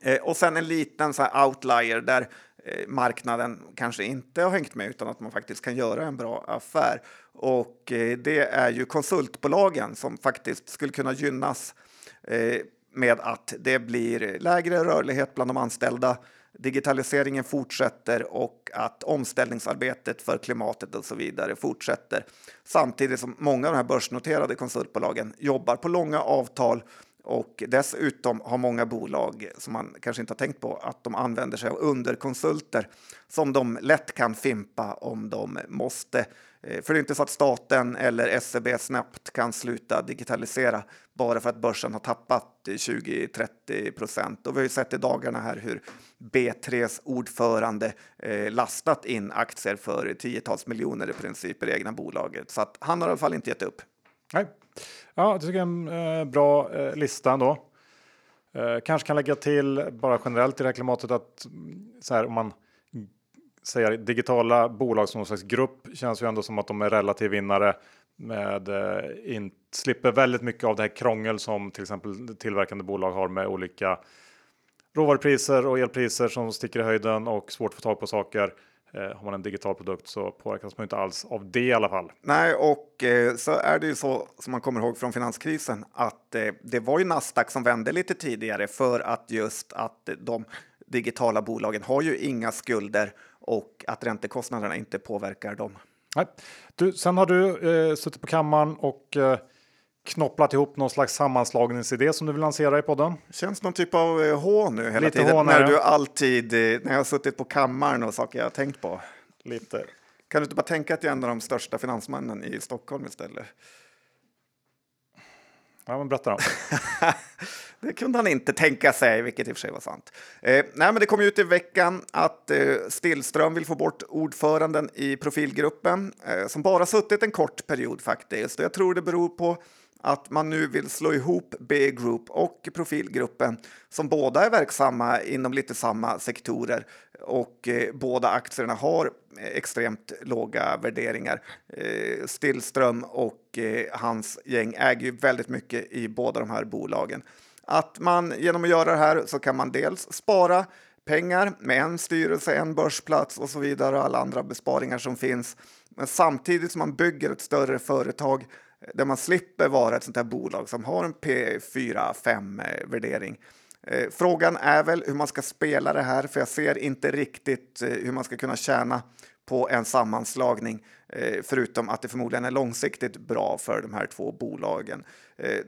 Eh, och sen en liten så här outlier där eh, marknaden kanske inte har hängt med utan att man faktiskt kan göra en bra affär. Och eh, det är ju konsultbolagen som faktiskt skulle kunna gynnas eh, med att det blir lägre rörlighet bland de anställda. Digitaliseringen fortsätter och att omställningsarbetet för klimatet och så vidare fortsätter. Samtidigt som många av de här börsnoterade konsultbolagen jobbar på långa avtal och dessutom har många bolag som man kanske inte har tänkt på att de använder sig av underkonsulter som de lätt kan fimpa om de måste. Eh, för det är inte så att staten eller SEB snabbt kan sluta digitalisera bara för att börsen har tappat 20-30 procent. Och vi har ju sett i dagarna här hur B3s ordförande eh, lastat in aktier för tiotals miljoner i princip i det egna bolaget. Så att han har i alla fall inte gett upp. Nej, ja, det tycker jag är en eh, bra eh, lista ändå. Eh, kanske kan lägga till bara generellt i det här klimatet att mm, så här, om man säger digitala bolag som någon slags grupp känns ju ändå som att de är relativ vinnare med eh, in, slipper väldigt mycket av det här krångel som till exempel tillverkande bolag har med olika råvarupriser och elpriser som sticker i höjden och svårt att få tag på saker. Eh, har man en digital produkt så påverkas man inte alls av det i alla fall. Nej, och eh, så är det ju så som man kommer ihåg från finanskrisen att eh, det var ju Nasdaq som vände lite tidigare för att just att de digitala bolagen har ju inga skulder och att räntekostnaderna inte påverkar dem. Nej. Du, sen har du eh, suttit på kammaren och eh, knopplat ihop någon slags sammanslagningsidé som du vill lansera i podden? Känns någon typ av eh, H nu hela Lite tiden. Hånare. När du alltid, eh, när jag har suttit på kammaren och saker jag har tänkt på. Lite. Kan du inte bara tänka att jag är en av de största finansmännen i Stockholm istället? Ja, men berätta då. det kunde han inte tänka sig, vilket i och för sig var sant. Eh, nej, men det kom ut i veckan att eh, Stillström vill få bort ordföranden i profilgruppen eh, som bara suttit en kort period faktiskt. Och jag tror det beror på att man nu vill slå ihop B-Group och Profilgruppen som båda är verksamma inom lite samma sektorer och eh, båda aktierna har eh, extremt låga värderingar. Eh, Stillström och eh, hans gäng äger ju väldigt mycket i båda de här bolagen. Att man genom att göra det här så kan man dels spara pengar med en styrelse, en börsplats och så vidare och alla andra besparingar som finns. Men samtidigt som man bygger ett större företag där man slipper vara ett sånt här bolag som har en P4-5 värdering. Eh, frågan är väl hur man ska spela det här, för jag ser inte riktigt eh, hur man ska kunna tjäna på en sammanslagning, eh, förutom att det förmodligen är långsiktigt bra för de här två bolagen.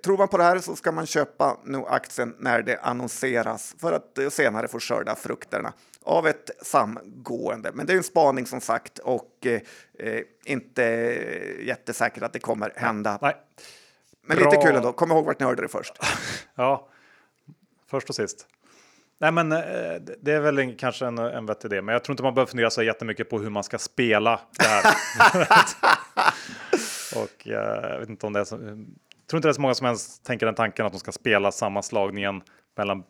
Tror man på det här så ska man köpa nu aktien när det annonseras för att senare få skörda frukterna av ett samgående. Men det är en spaning som sagt och eh, inte jättesäkert att det kommer hända. Nej. Men Bra. lite kul ändå. Kom ihåg vart ni hörde det först. ja, först och sist. Nej, men eh, det är väl en, kanske en, en vettig idé, men jag tror inte man behöver fundera så jättemycket på hur man ska spela det här. och uh, jag vet inte om det är så, jag tror inte det är så många som ens tänker den tanken att de ska spela sammanslagningen mellan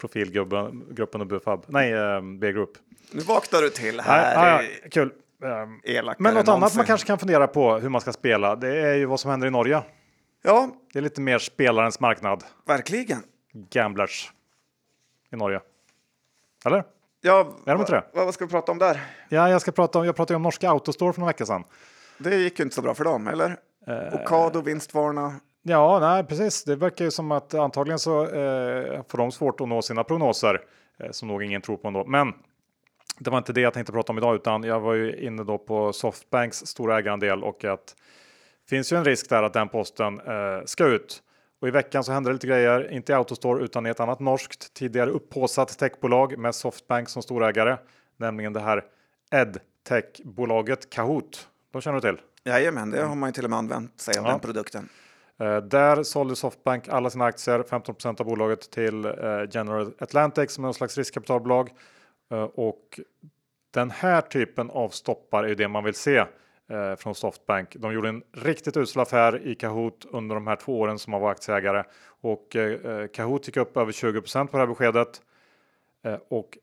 profilgruppen och Bufab. Nej, uh, B-grupp. Nu vaknar du till här. Ja, ja, kul. Um, men något annat man kanske kan fundera på hur man ska spela, det är ju vad som händer i Norge. Ja, det är lite mer spelarens marknad. Verkligen. Gamblers i Norge. Eller? Ja, är de inte det? Vad ska vi prata om där? Ja, jag ska prata om. Jag pratade om norska Autostore för några veckor sedan. Det gick ju inte så bra för dem, eller? Eh, Ocado vinstvarna. Ja, nej, precis. Det verkar ju som att antagligen så eh, får de svårt att nå sina prognoser eh, som nog ingen tror på ändå. Men det var inte det jag tänkte prata om idag, utan jag var ju inne då på Softbanks stora ägarandel och att finns ju en risk där att den posten eh, ska ut. Och i veckan så hände det lite grejer, inte i Autostore utan i ett annat norskt tidigare upphåsat techbolag med Softbank som storägare, nämligen det här EdTech-bolaget Kahoot. De känner du till? Jajamän, det har man ju till och med använt sig av ja. den produkten. Eh, där sålde Softbank alla sina aktier, 15% av bolaget till eh, General Atlantic som är någon slags riskkapitalbolag. Eh, och den här typen av stoppar är det man vill se från Softbank. De gjorde en riktigt usel affär i Kahoot under de här två åren som man var aktieägare och Kahoot gick upp över 20% på det här beskedet. Och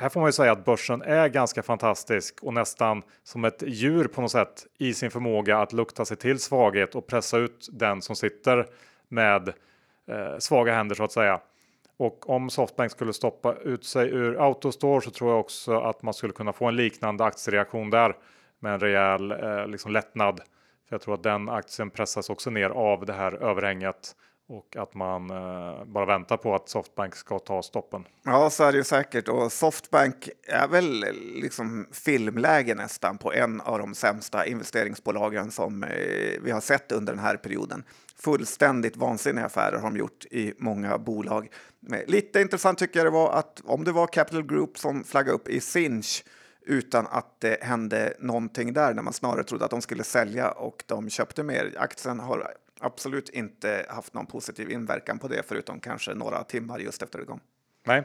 här får man ju säga att börsen är ganska fantastisk och nästan som ett djur på något sätt i sin förmåga att lukta sig till svaghet och pressa ut den som sitter med eh, svaga händer så att säga. Och om Softbank skulle stoppa ut sig ur Autostore så tror jag också att man skulle kunna få en liknande aktiereaktion där med en rejäl eh, liksom lättnad. För jag tror att den aktien pressas också ner av det här överhänget och att man eh, bara väntar på att Softbank ska ta stoppen. Ja, så är det ju säkert. Och Softbank är väl liksom filmläge nästan på en av de sämsta investeringsbolagen som eh, vi har sett under den här perioden. Fullständigt vansinniga affärer har de gjort i många bolag. Eh, lite intressant tycker jag det var att om det var Capital Group som flaggade upp i Sinch utan att det hände någonting där när man snarare trodde att de skulle sälja och de köpte mer. Aktien har absolut inte haft någon positiv inverkan på det förutom kanske några timmar just efter det kom. Nej.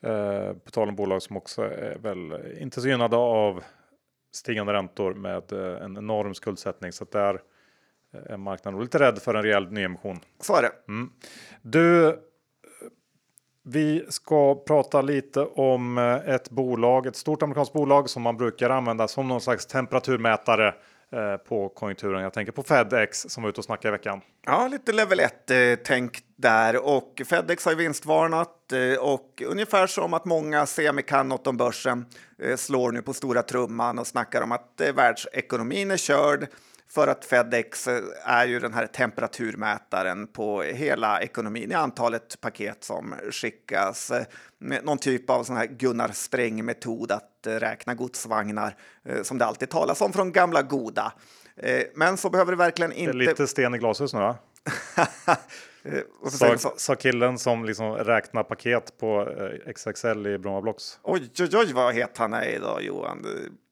Eh, på tal om bolag som också är väl inte så gynnade av stigande räntor med eh, en enorm skuldsättning så att där är marknaden lite rädd för en rejäl nyemission. Så är det. Mm. Du, vi ska prata lite om eh, ett bolag, ett stort amerikanskt bolag som man brukar använda som någon slags temperaturmätare eh, Eh, på konjunkturen. Jag tänker på Fedex som var ute och snackade i veckan. Ja, lite level 1-tänk eh, där och Fedex har vinstvarnat eh, och ungefär som att många semi kan något om börsen slår nu på stora trumman och snackar om att världsekonomin är körd för att Fedex är ju den här temperaturmätaren på hela ekonomin i antalet paket som skickas. Någon typ av sån här Gunnar Sträng-metod att räkna godsvagnar eh, som det alltid talas om från gamla goda. Eh, men så behöver det verkligen inte... Det är lite sten i glashus nu va? sa, sa killen som liksom räknar paket på eh, XXL i Bromma Blocks. Oj, oj, oj, vad het han är idag Johan.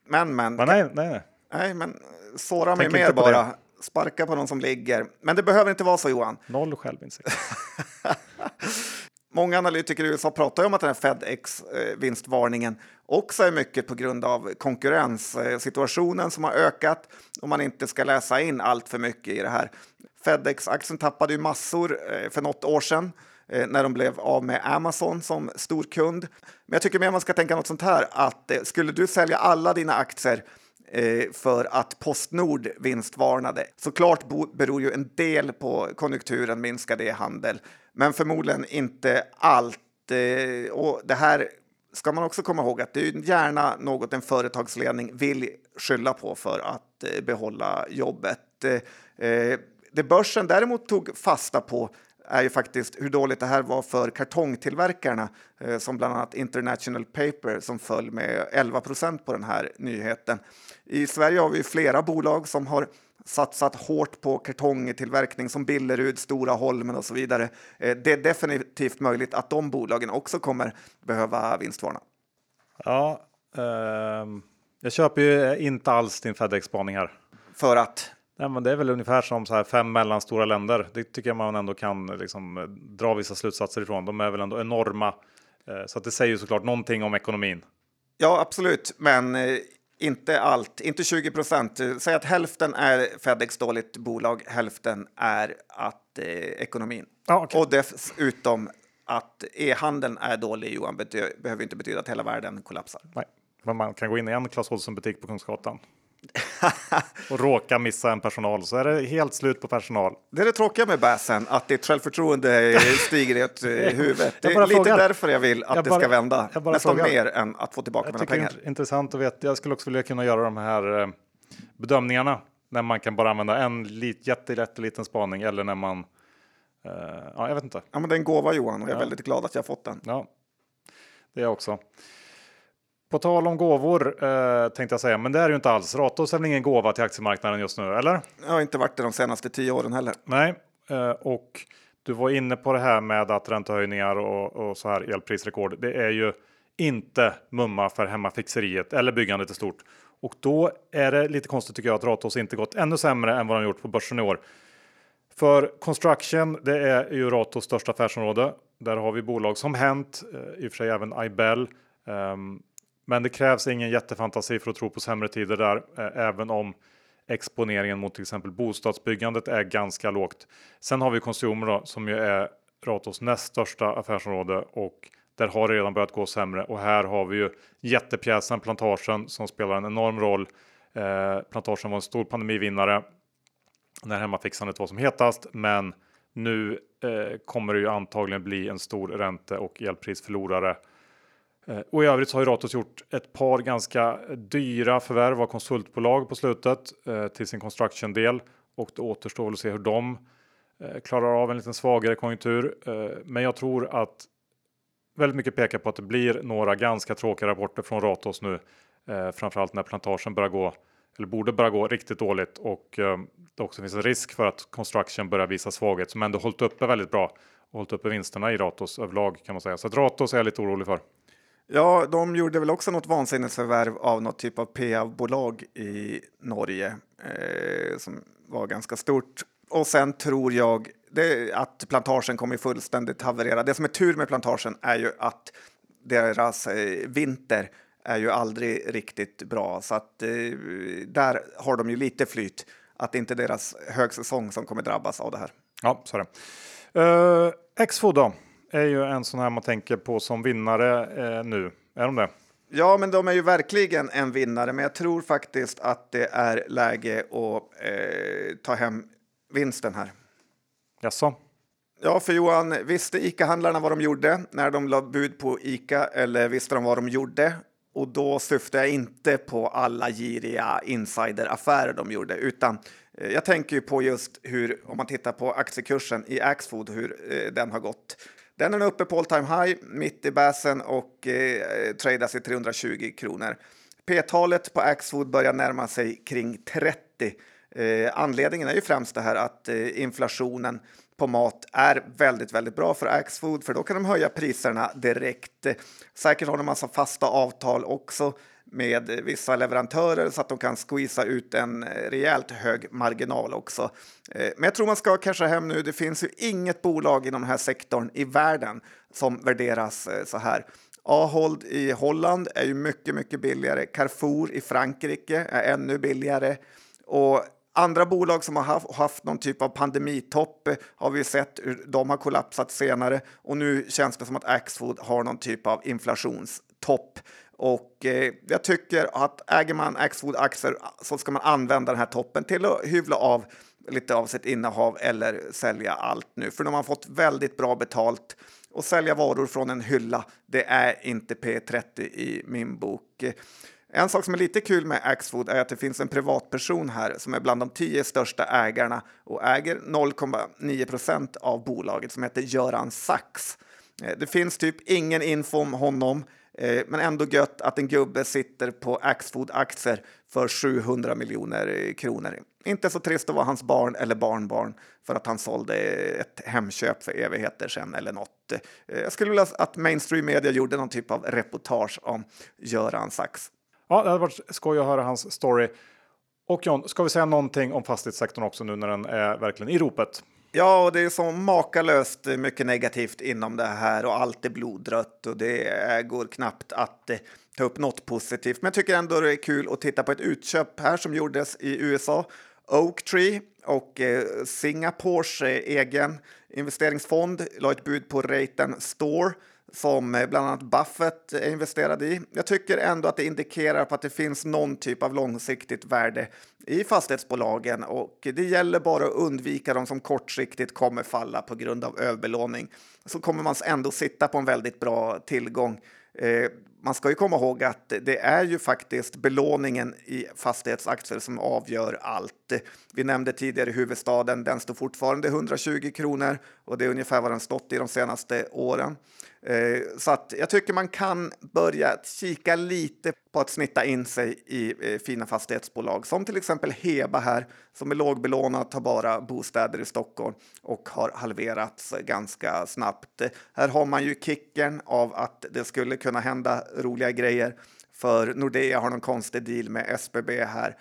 Men, men. men nej, nej. Nej, men såra mig mer bara. Det. Sparka på någon som ligger. Men det behöver inte vara så Johan. Noll självinsikt. Många analytiker i USA pratar om att den här Fedex-vinstvarningen också är mycket på grund av konkurrenssituationen som har ökat och man inte ska läsa in allt för mycket i det här. Fedex-aktien tappade ju massor för något år sedan Eh, när de blev av med Amazon som stor kund. Men jag tycker mer man ska tänka något sånt här att eh, skulle du sälja alla dina aktier eh, Eh, för att Postnord vinstvarnade. Såklart beror ju en del på konjunkturen, minskade e-handel, men förmodligen inte allt. Eh, och det här ska man också komma ihåg att det är gärna något en företagsledning vill skylla på för att eh, behålla jobbet. Det börsen däremot tog fasta på är ju faktiskt hur dåligt det här var för kartongtillverkarna eh, som bland annat International Paper som föll med 11 procent på den här nyheten. I Sverige har vi flera bolag som har satsat hårt på kartongtillverkning som Billerud, Stora Holmen och så vidare. Eh, det är definitivt möjligt att de bolagen också kommer behöva vinstvarna. Ja, eh, jag köper ju inte alls din Fedex-spaning här. För att? Nej, men det är väl ungefär som så här fem mellanstora länder. Det tycker jag man ändå kan liksom, dra vissa slutsatser ifrån. De är väl ändå enorma. Eh, så att det säger ju såklart någonting om ekonomin. Ja, absolut, men eh, inte allt. Inte 20 procent. Säg att hälften är Fedex dåligt bolag, hälften är att eh, ekonomin. Ah, okay. Och dessutom att e-handeln är dålig, Johan, behöver inte betyda att hela världen kollapsar. Nej, men man kan gå in i en Clas Ohlson-butik på Kungsgatan och råka missa en personal så är det helt slut på personal. Det är det tråkiga med bäsen, att ditt självförtroende stiger i ett eh, huvud. Det är lite frågar. därför jag vill att jag det ska vända. Nästan frågar. mer än att få tillbaka jag mina pengar. Det är intressant att veta. Jag skulle också vilja kunna göra de här eh, bedömningarna när man kan bara använda en lit, jättelätt liten spaning eller när man Uh, ja, jag vet inte. Ja, men det är en gåva Johan och jag är väldigt glad att jag fått den. Ja, det är jag också. På tal om gåvor eh, tänkte jag säga, men det är ju inte alls. Ratos är väl ingen gåva till aktiemarknaden just nu, eller? Jag har inte varit det de senaste tio åren heller. Nej, eh, och du var inne på det här med att räntehöjningar och, och så här elprisrekord. Det är ju inte mumma för hemmafixeriet eller byggandet i stort. Och då är det lite konstigt tycker jag att Ratos inte gått ännu sämre än vad de gjort på börsen i år. För construction, det är ju Ratos största affärsområde. Där har vi bolag som Hent, eh, i och för sig även Ibel. Um, men det krävs ingen jättefantasi för att tro på sämre tider där, eh, även om exponeringen mot till exempel bostadsbyggandet är ganska lågt. Sen har vi Consumer då, som ju är Ratos näst största affärsområde och där har det redan börjat gå sämre och här har vi ju jättepjäsen Plantagen som spelar en enorm roll. Eh, Plantagen var en stor pandemivinnare när hemmafixandet var som hetast, men nu eh, kommer det ju antagligen bli en stor ränte och elprisförlorare Eh, Eh, och i övrigt så har ju Ratos gjort ett par ganska dyra förvärv av konsultbolag på slutet eh, till sin construction del och det återstår väl att se hur de eh, klarar av en lite svagare konjunktur. Men jag tror att väldigt mycket pekar på att det blir några ganska tråkiga rapporter från Ratos nu, framförallt när plantagen börjar gå eller borde börja gå riktigt dåligt och det också finns en risk för att construction börjar visa svaghet som ändå hållit uppe väldigt bra och hållit uppe vinsterna i Ratos överlag kan man säga. Så att Ratos är jag lite orolig för. Ja, de gjorde väl också något vansinnesförvärv av något typ av PA-bolag i Norge eh, som var ganska stort. Och sen tror jag det, att plantagen kommer fullständigt haverera. Det som är tur med plantagen är ju att deras eh, vinter är ju aldrig riktigt bra, så att eh, där har de ju lite flyt. Att det inte är deras högsäsong som kommer drabbas av det här. Ja, så är det. Eh, uh, X-Food då? Är ju en sån här man tänker på som vinnare eh, nu. Är de det? Ja, men de är ju verkligen en vinnare, men jag tror faktiskt att det är läge att eh, ta hem vinsten här. Jaså? Ja, för Johan, visste ICA-handlarna vad de gjorde när de la bud på ICA eller visste de vad de gjorde? Och då syftar jag inte på alla giriga insideraffärer de gjorde, utan eh, jag tänker ju på just hur, om man tittar på aktiekursen i Axfood, hur eh, den har gått. Den är uppe på all time high mitt i basen och eh, tradas i 320 kronor. P-talet på Axfood börjar närma sig kring 30. Eh, anledningen är ju främst det här att eh, inflationen på mat är väldigt, väldigt bra för Axfood, för då kan de höja priserna direkt. Säkert har de en massa fasta avtal också med vissa leverantörer så att de kan squeeza ut en eh, rejält hög marginal också. Eh, men jag tror man ska casha hem nu. Det finns ju inget bolag inom den här sektorn i världen som värderas eh, så här. Ahold i Holland är ju mycket, mycket billigare. Carrefour i Frankrike är ännu billigare. Och andra bolag som har haft någon typ av pandemitopp har vi sett hur de har kollapsat senare och nu känns det som att Axfood har någon typ av inflationstopp. Och eh, jag tycker att äger man Axfood-aktier så ska man använda den här toppen till att hyvla av lite av sitt innehav eller sälja allt nu. För de har fått väldigt bra betalt och sälja varor från en hylla, det är inte P30 i min bok. En sak som är lite kul med Axfood är att det finns en privatperson här som är bland de tio största ägarna och äger 0,9 procent av bolaget som heter Göran Sachs. Eh, det finns typ ingen info om honom, Eh, men ändå gött att en gubbe sitter på Axfood-aktier för 700 miljoner eh, kronor. Inte så trist att vara hans barn eller barnbarn för att han sålde ett Hemköp för evigheter sedan eller något. Eh, jag skulle vilja att mainstream media gjorde någon typ av reportage om Göran Sachs. Ja, det hade varit skoj att höra hans story. Och John, ska vi säga någonting om fastighetssektorn också nu när den är verkligen i ropet? Ja, och det är så makalöst mycket negativt inom det här och allt är blodrött och det går knappt att eh, ta upp något positivt. Men jag tycker ändå det är kul att titta på ett utköp här som gjordes i USA. Oaktree och eh, Singapores eh, egen investeringsfond la ett bud på Raten Store som eh, bland annat Buffett är investerad i. Jag tycker ändå att det indikerar på att det finns någon typ av långsiktigt värde i fastighetsbolagen och det gäller bara att undvika de som kortsiktigt kommer falla på grund av överbelåning. Så kommer man ändå sitta på en väldigt bra tillgång. Eh, man ska ju komma ihåg att det är ju faktiskt belåningen i fastighetsaktier som avgör allt. Vi nämnde tidigare huvudstaden, den står fortfarande 120 kronor och det är ungefär vad den stått i de senaste åren. Eh, så att jag tycker man kan börja kika lite på att snitta in sig i eh, fina fastighetsbolag som till exempel Heba här som är lågbelånat, har bara bostäder i Stockholm och har halverats ganska snabbt. Här har man ju kicken av att det skulle kunna hända roliga grejer för Nordea har någon konstig deal med SBB här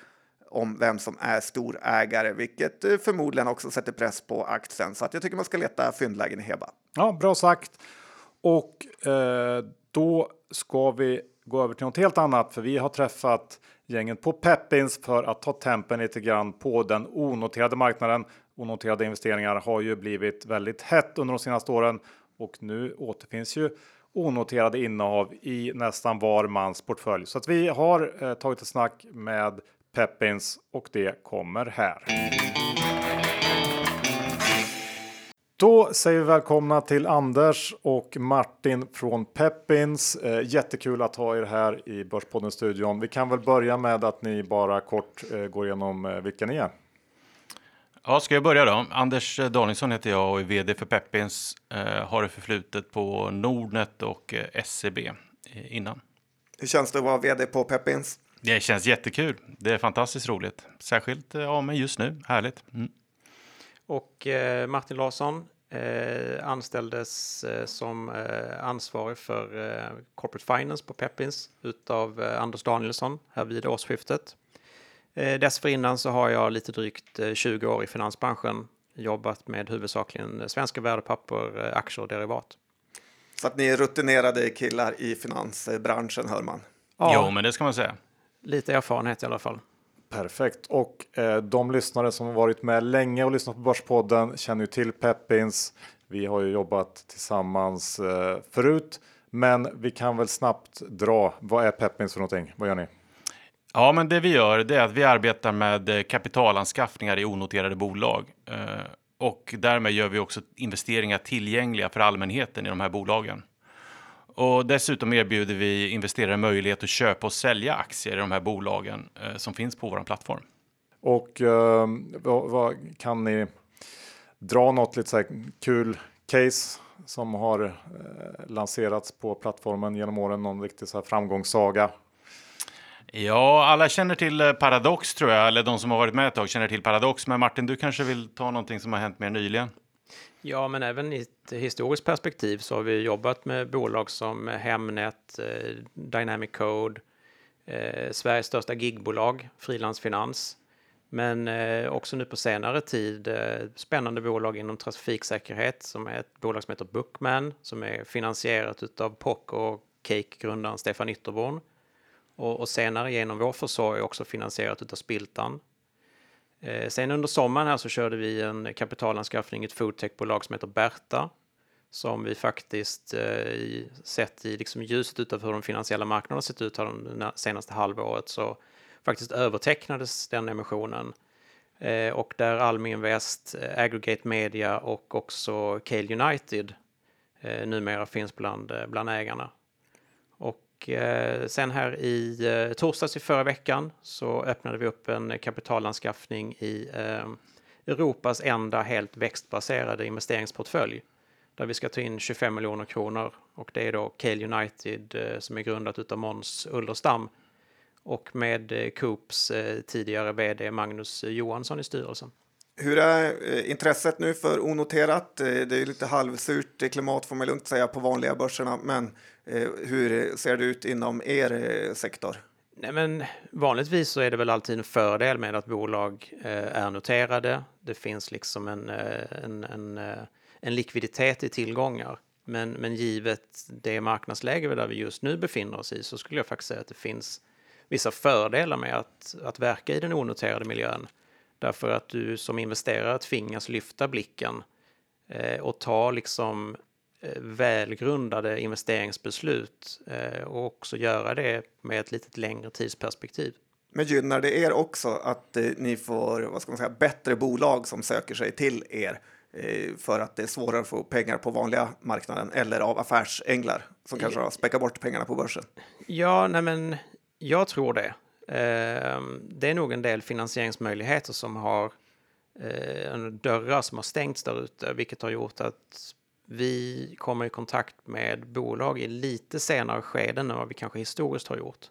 om vem som är storägare, vilket eh, förmodligen också sätter press på aktien. Så att jag tycker man ska leta fyndlägen i Heba. Ja, bra sagt. Och eh, då ska vi gå över till något helt annat, för vi har träffat gänget på Peppins för att ta tempen lite grann på den onoterade marknaden. Onoterade investeringar har ju blivit väldigt hett under de senaste åren och nu återfinns ju onoterade innehav i nästan var mans portfölj. Så att vi har eh, tagit ett snack med Peppins och det kommer här. Då säger vi välkomna till Anders och Martin från Peppins. Eh, jättekul att ha er här i Börspodden-studion. Vi kan väl börja med att ni bara kort eh, går igenom eh, vilka ni är. Ja, ska jag börja då? Anders Danielsson heter jag och är vd för Peppins. Eh, har det förflutet på Nordnet och eh, SEB eh, innan. Hur känns det att vara vd på Peppins? Det känns jättekul. Det är fantastiskt roligt. Särskilt ja, men just nu. Härligt. Mm. Och eh, Martin Larsson eh, anställdes eh, som eh, ansvarig för eh, Corporate Finance på Peppins utav eh, Anders Danielsson här vid årsskiftet. Eh, dessförinnan så har jag lite drygt 20 år i finansbranschen jobbat med huvudsakligen svenska värdepapper, aktier och derivat. Så att ni är rutinerade killar i finansbranschen hör man. Ja, jo, men det ska man säga. Lite erfarenhet i alla fall. Perfekt och eh, de lyssnare som har varit med länge och lyssnat på Börspodden känner ju till Peppins. Vi har ju jobbat tillsammans eh, förut, men vi kan väl snabbt dra. Vad är Peppins för någonting? Vad gör ni? Ja, men det vi gör det är att vi arbetar med eh, kapitalanskaffningar i onoterade bolag eh, och därmed gör vi också investeringar tillgängliga för allmänheten i de här bolagen. Och dessutom erbjuder vi investerare möjlighet att köpa och sälja aktier i de här bolagen eh, som finns på vår plattform. Och eh, vad, vad, kan ni dra något lite så kul case som har eh, lanserats på plattformen genom åren? Någon riktig så här framgångssaga? Ja, alla känner till eh, Paradox tror jag, eller de som har varit med ett tag känner till Paradox. Men Martin, du kanske vill ta någonting som har hänt mer nyligen? Ja, men även i ett historiskt perspektiv så har vi jobbat med bolag som Hemnet, eh, Dynamic Code, eh, Sveriges största gigbolag, Frilansfinans. Men eh, också nu på senare tid eh, spännande bolag inom trafiksäkerhet som är ett bolag som heter Bookman som är finansierat av POC och Cake-grundaren Stefan Ytterborn. Och, och, senare genom vår försorg också finansierat av Spiltan. Eh, sen under sommaren här så körde vi en kapitalanskaffning i ett foodtechbolag som heter Berta som vi faktiskt eh, sett i liksom ljuset utav hur de finansiella marknaderna sett ut här de senaste halvåret så faktiskt övertecknades den emissionen. Eh, och där Almi Invest, eh, Aggregate Media och också Cale United eh, numera finns bland, eh, bland ägarna. Och eh, sen här i eh, torsdags i förra veckan så öppnade vi upp en kapitalanskaffning i eh, Europas enda helt växtbaserade investeringsportfölj där vi ska ta in 25 miljoner kronor och det är då Cale United eh, som är grundat av Måns Ullerstam och med eh, Coops tidigare vd Magnus Johansson i styrelsen. Hur är eh, intresset nu för onoterat? Eh, det är lite halvsurt klimat får man lugnt säga på vanliga börserna, men eh, hur ser det ut inom er sektor? Nej, men vanligtvis så är det väl alltid en fördel med att bolag är noterade. Det finns liksom en, en, en, en likviditet i tillgångar. Men, men givet det marknadsläge där vi just nu befinner oss i så skulle jag faktiskt säga att det finns vissa fördelar med att, att verka i den onoterade miljön. Därför att du som investerare tvingas lyfta blicken eh, och ta liksom eh, välgrundade investeringsbeslut eh, och också göra det med ett lite längre tidsperspektiv. Men gynnar det er också att ni får vad ska man säga, bättre bolag som söker sig till er för att det är svårare att få pengar på vanliga marknaden eller av affärsänglar som kanske har späckat bort pengarna på börsen? Ja, nej men jag tror det. Ehm, det är nog en del finansieringsmöjligheter som har eh, dörrar som har stängts där ute, vilket har gjort att vi kommer i kontakt med bolag i lite senare skeden än vad vi kanske historiskt har gjort.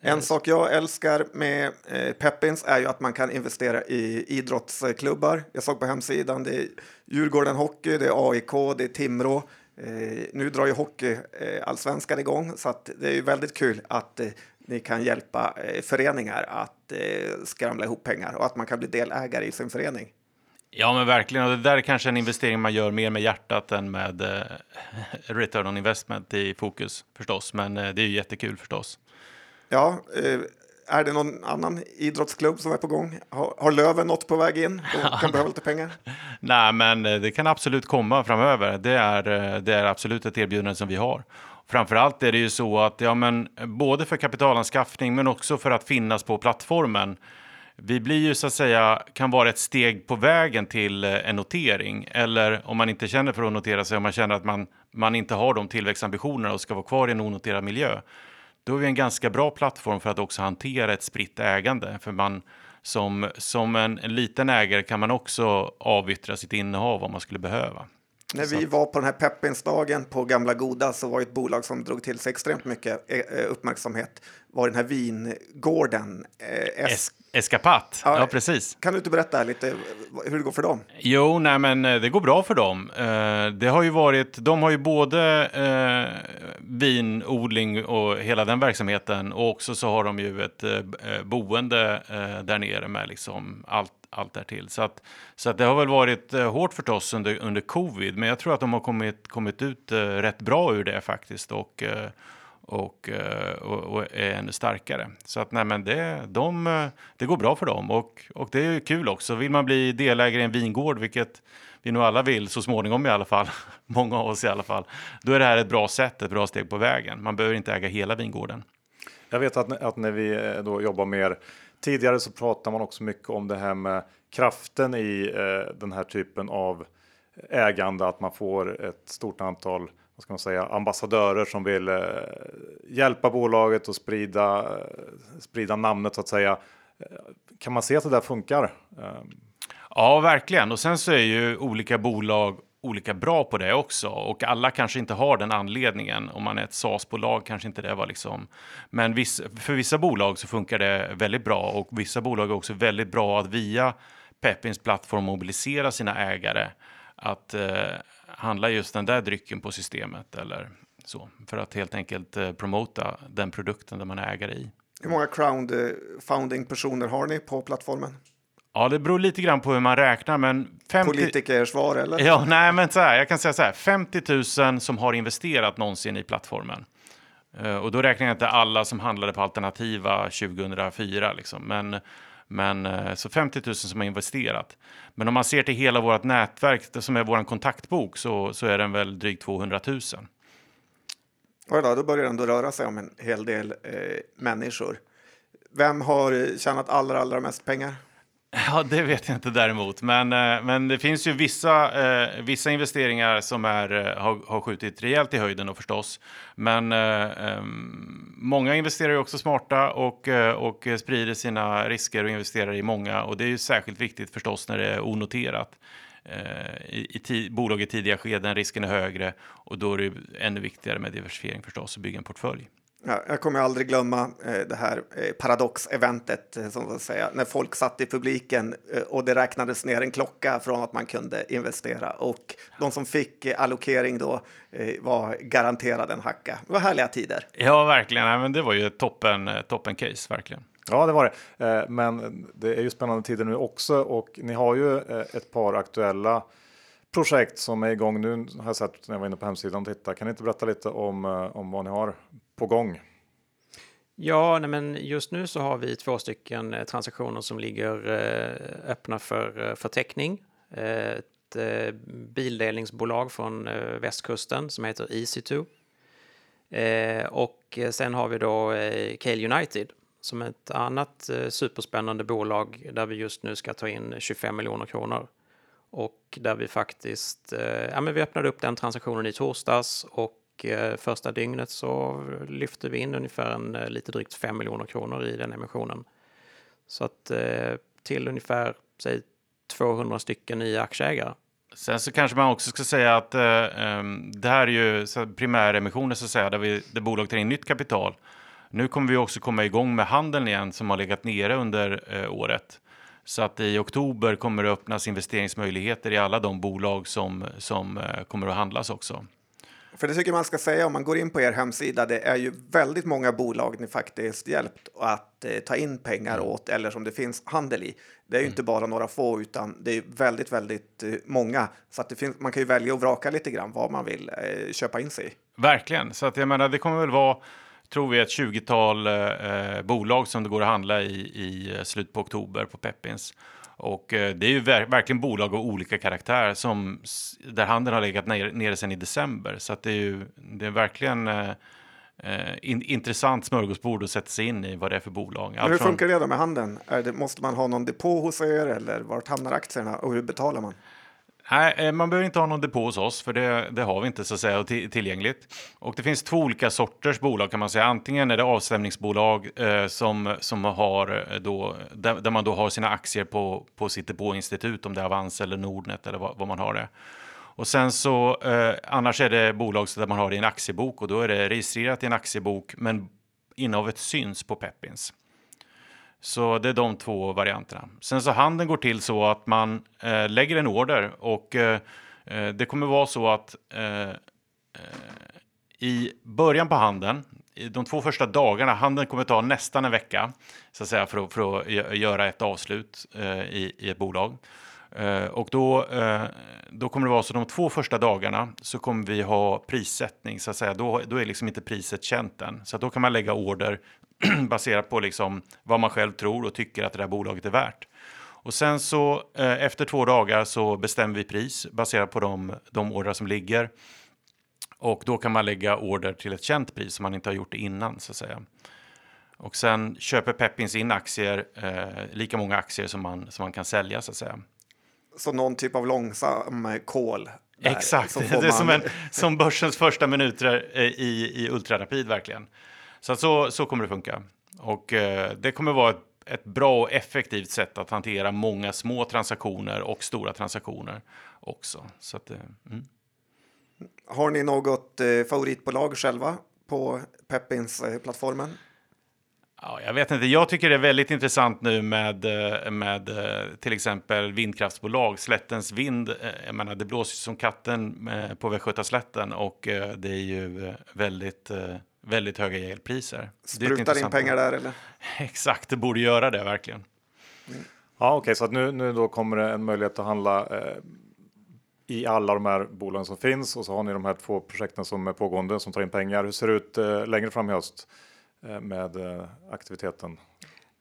En eh, sak jag älskar med eh, Peppins är ju att man kan investera i idrottsklubbar. Jag såg på hemsidan, det är Djurgården Hockey, det är AIK, det är Timrå. Eh, nu drar ju hockeyallsvenskan eh, igång så det är ju väldigt kul att eh, ni kan hjälpa eh, föreningar att eh, skramla ihop pengar och att man kan bli delägare i sin förening. Ja, men verkligen. Och det där är kanske en investering man gör mer med hjärtat än med eh, return on investment i fokus förstås. Men eh, det är ju jättekul förstås. Ja, eh, är det någon annan idrottsklubb som är på gång? Har, har Löven något på väg in och kan behöva lite pengar? Nej, men det kan absolut komma framöver. Det är, det är absolut ett erbjudande som vi har. Framförallt är det ju så att ja, men, både för kapitalanskaffning men också för att finnas på plattformen. Vi blir ju så att säga, kan vara ett steg på vägen till eh, en notering. Eller om man inte känner för att notera sig, om man känner att man, man inte har de tillväxtambitionerna och ska vara kvar i en onoterad miljö då är vi en ganska bra plattform för att också hantera ett spritt ägande. För man, som, som en, en liten ägare kan man också avyttra sitt innehav om man skulle behöva. När vi var på den här Peppinsdagen på Gamla Goda så var ett bolag som drog till sig extremt mycket eh, eh, uppmärksamhet var den här vingården. Eh, es Eskapat, ja, ja, precis. Kan du inte berätta lite hur det går för dem? Jo, nej men det går bra för dem. Det har ju varit, de har ju både eh, vinodling och hela den verksamheten och också så har de ju ett eh, boende eh, där nere med liksom allt allt därtill. Så, att, så att det har väl varit eh, hårt förstås under, under covid, men jag tror att de har kommit, kommit ut eh, rätt bra ur det faktiskt och, eh, och, och, och, är ännu starkare. Så att nej, men det, de, det går bra för dem och, och det är kul också. Vill man bli delägare i en vingård, vilket vi nog alla vill så småningom i alla fall, många av oss i alla fall, då är det här ett bra sätt, ett bra steg på vägen. Man behöver inte äga hela vingården. Jag vet att, att när vi då jobbar mer Tidigare så pratar man också mycket om det här med kraften i eh, den här typen av ägande, att man får ett stort antal vad ska man säga, ambassadörer som vill eh, hjälpa bolaget och sprida, eh, sprida namnet så att säga. Kan man se att det där funkar? Ehm. Ja, verkligen. Och sen så är ju olika bolag olika bra på det också och alla kanske inte har den anledningen. Om man är ett SaaS-bolag kanske inte det var liksom. Men viss, för vissa bolag så funkar det väldigt bra och vissa bolag är också väldigt bra att via Peppins plattform mobilisera sina ägare att eh, handla just den där drycken på systemet eller Så, för att helt enkelt eh, promota den produkten där man är ägare i. Hur många crowdfunding-personer eh, har ni på plattformen? Ja, det beror lite grann på hur man räknar, men 50... Politikersvar eller? Ja, nej, men så här, jag kan säga så här, 50 000 som har investerat någonsin i plattformen. Eh, och då räknar jag inte alla som handlade på alternativa 2004, liksom. men, men eh, så 50 000 som har investerat. Men om man ser till hela vårt nätverk, det som är vår kontaktbok, så, så är den väl drygt 200 000. Oj då, då börjar det ändå röra sig om en hel del eh, människor. Vem har tjänat allra, allra mest pengar? Ja, det vet jag inte däremot. Men, eh, men det finns ju vissa, eh, vissa investeringar som är, eh, har, har skjutit rejält i höjden och förstås. Men eh, ehm, många investerar ju också smarta och, eh, och sprider sina risker och investerar i många. Och det är ju särskilt viktigt förstås när det är onoterat. Eh, I, i bolag i tidiga skeden, risken är högre och då är det ännu viktigare med diversifiering förstås och bygga en portfölj. Ja, jag kommer aldrig glömma eh, det här eh, paradox-eventet, eh, som säga, när folk satt i publiken eh, och det räknades ner en klocka från att man kunde investera och de som fick eh, allokering då eh, var garanterade en hacka. Det var härliga tider. Ja, verkligen. Nej, men det var ju toppen, toppen case, verkligen. Ja, det var det. Men det är ju spännande tider nu också och ni har ju ett par aktuella projekt som är igång nu. Har jag sett när jag var inne på hemsidan och tittade. Kan ni inte berätta lite om, om vad ni har på gång? Ja, nej, men just nu så har vi två stycken eh, transaktioner som ligger eh, öppna för, eh, för teckning. Eh, ett bildelningsbolag från västkusten som heter Easy2. Och sen har vi då Cale United som är ett annat superspännande bolag där vi just nu ska ta in 25 miljoner kronor. Och där vi faktiskt, ja men vi öppnade upp den transaktionen i torsdags och Eh, första dygnet så lyfte vi in ungefär en, eh, lite drygt 5 miljoner kronor i den emissionen. Så att eh, till ungefär säg 200 stycken nya aktieägare. Sen så kanske man också ska säga att eh, ehm, det här är ju primäremissioner så att säga, där, vi, där bolag tar in nytt kapital. Nu kommer vi också komma igång med handeln igen som har legat nere under eh, året. Så att i oktober kommer det öppnas investeringsmöjligheter i alla de bolag som, som eh, kommer att handlas också. För det tycker man ska säga om man går in på er hemsida. Det är ju väldigt många bolag ni faktiskt hjälpt att eh, ta in pengar mm. åt eller som det finns handel i. Det är ju mm. inte bara några få utan det är väldigt, väldigt eh, många. Så att det finns, man kan ju välja och vraka lite grann vad man vill eh, köpa in sig i. Verkligen, så att jag menar det kommer väl vara tror vi ett 20-tal eh, bolag som det går att handla i i eh, slutet på oktober på Peppins. Och eh, det är ju ver verkligen bolag av olika karaktär som där handeln har legat nere, nere sedan i december. Så att det är ju det är verkligen eh, eh, in, intressant smörgåsbord att sätta sig in i vad det är för bolag. hur funkar det då med handeln? Det, måste man ha någon depå hos er eller vart hamnar aktierna och hur betalar man? Nej, eh, man behöver inte ha någon depå hos oss, för det, det har vi inte så att säga tillgängligt. Och det finns två olika sorters bolag kan man säga. Antingen är det avstämningsbolag eh, som, som har eh, då, där, där, man då har sina aktier på, på sitt depåinstitut, om det är Avanza eller Nordnet eller vad, vad man har det. Och sen så eh, annars är det bolag där man har det i en aktiebok och då är det registrerat i en aktiebok, men innehavet syns på Peppins. Så det är de två varianterna. Sen så handeln går till så att man eh, lägger en order och eh, eh det kommer vara så att eh, eh, i början på handeln, i de två första dagarna, handeln kommer ta nästan en vecka så att säga, för, att, för att göra ett avslut eh, i, i ett bolag. Eh, och då, då kommer det vara så de två första dagarna så kommer vi ha prissättning så att säga. Då, då är liksom inte priset känt än. Så då kan man lägga order baserat på liksom vad man själv tror och tycker att det där bolaget är värt. Och sen så eh, efter två dagar så bestämmer vi pris baserat på de, de ordrar som ligger. Och då kan man lägga order till ett känt pris som man inte har gjort innan så att säga. Och sen köper Peppins in aktier, eh, lika många aktier som man, som man kan sälja så att säga. Så någon typ av långsam kol? Exakt, det är man... som, en, som börsens första minuter eh, i, i ultrarapid verkligen. Så, så, så kommer det funka. Och eh, det kommer vara ett, ett, bra och effektivt sätt att hantera många små transaktioner och stora transaktioner också. Så att, eh, mm. Har ni något eh, favoritbolag själva på Peppins-plattformen? Ja, jag vet inte. Jag tycker det är väldigt intressant nu med, eh, med eh, till exempel vindkraftsbolag. Slättens vind, eh, jag menar, det blåser som katten på Västgötaslätten och det är ju väldigt, väldigt höga elpriser. Sprutar in pengar där eller? Exakt, det borde göra det verkligen. Mm. Ja, okej, okay, så att nu, nu då kommer det en möjlighet att handla eh, i alla de här bolagen som finns och så har ni de här två projekten som är pågående som tar in pengar. Hur ser det ut eh, längre fram i höst? Eh, med eh, aktiviteten?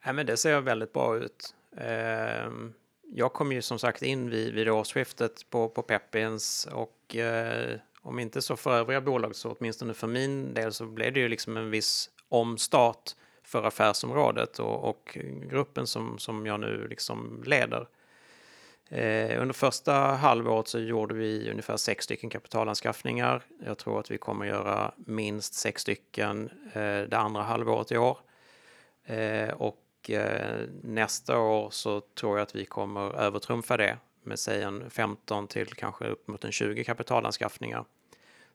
Ja, men det ser väldigt bra ut. Ehm, jag kom ju som sagt in vid, vid årsskiftet på, på Peppins och eh, om inte så för övriga bolag så åtminstone för min del så blev det ju liksom en viss omstart för affärsområdet och, och gruppen som, som jag nu liksom leder. Eh, under första halvåret så gjorde vi ungefär sex stycken kapitalanskaffningar. Jag tror att vi kommer göra minst sex stycken eh, det andra halvåret i år. Eh, och eh, nästa år så tror jag att vi kommer övertrumfa det med säg en 15 till kanske upp mot en 20 kapitalanskaffningar.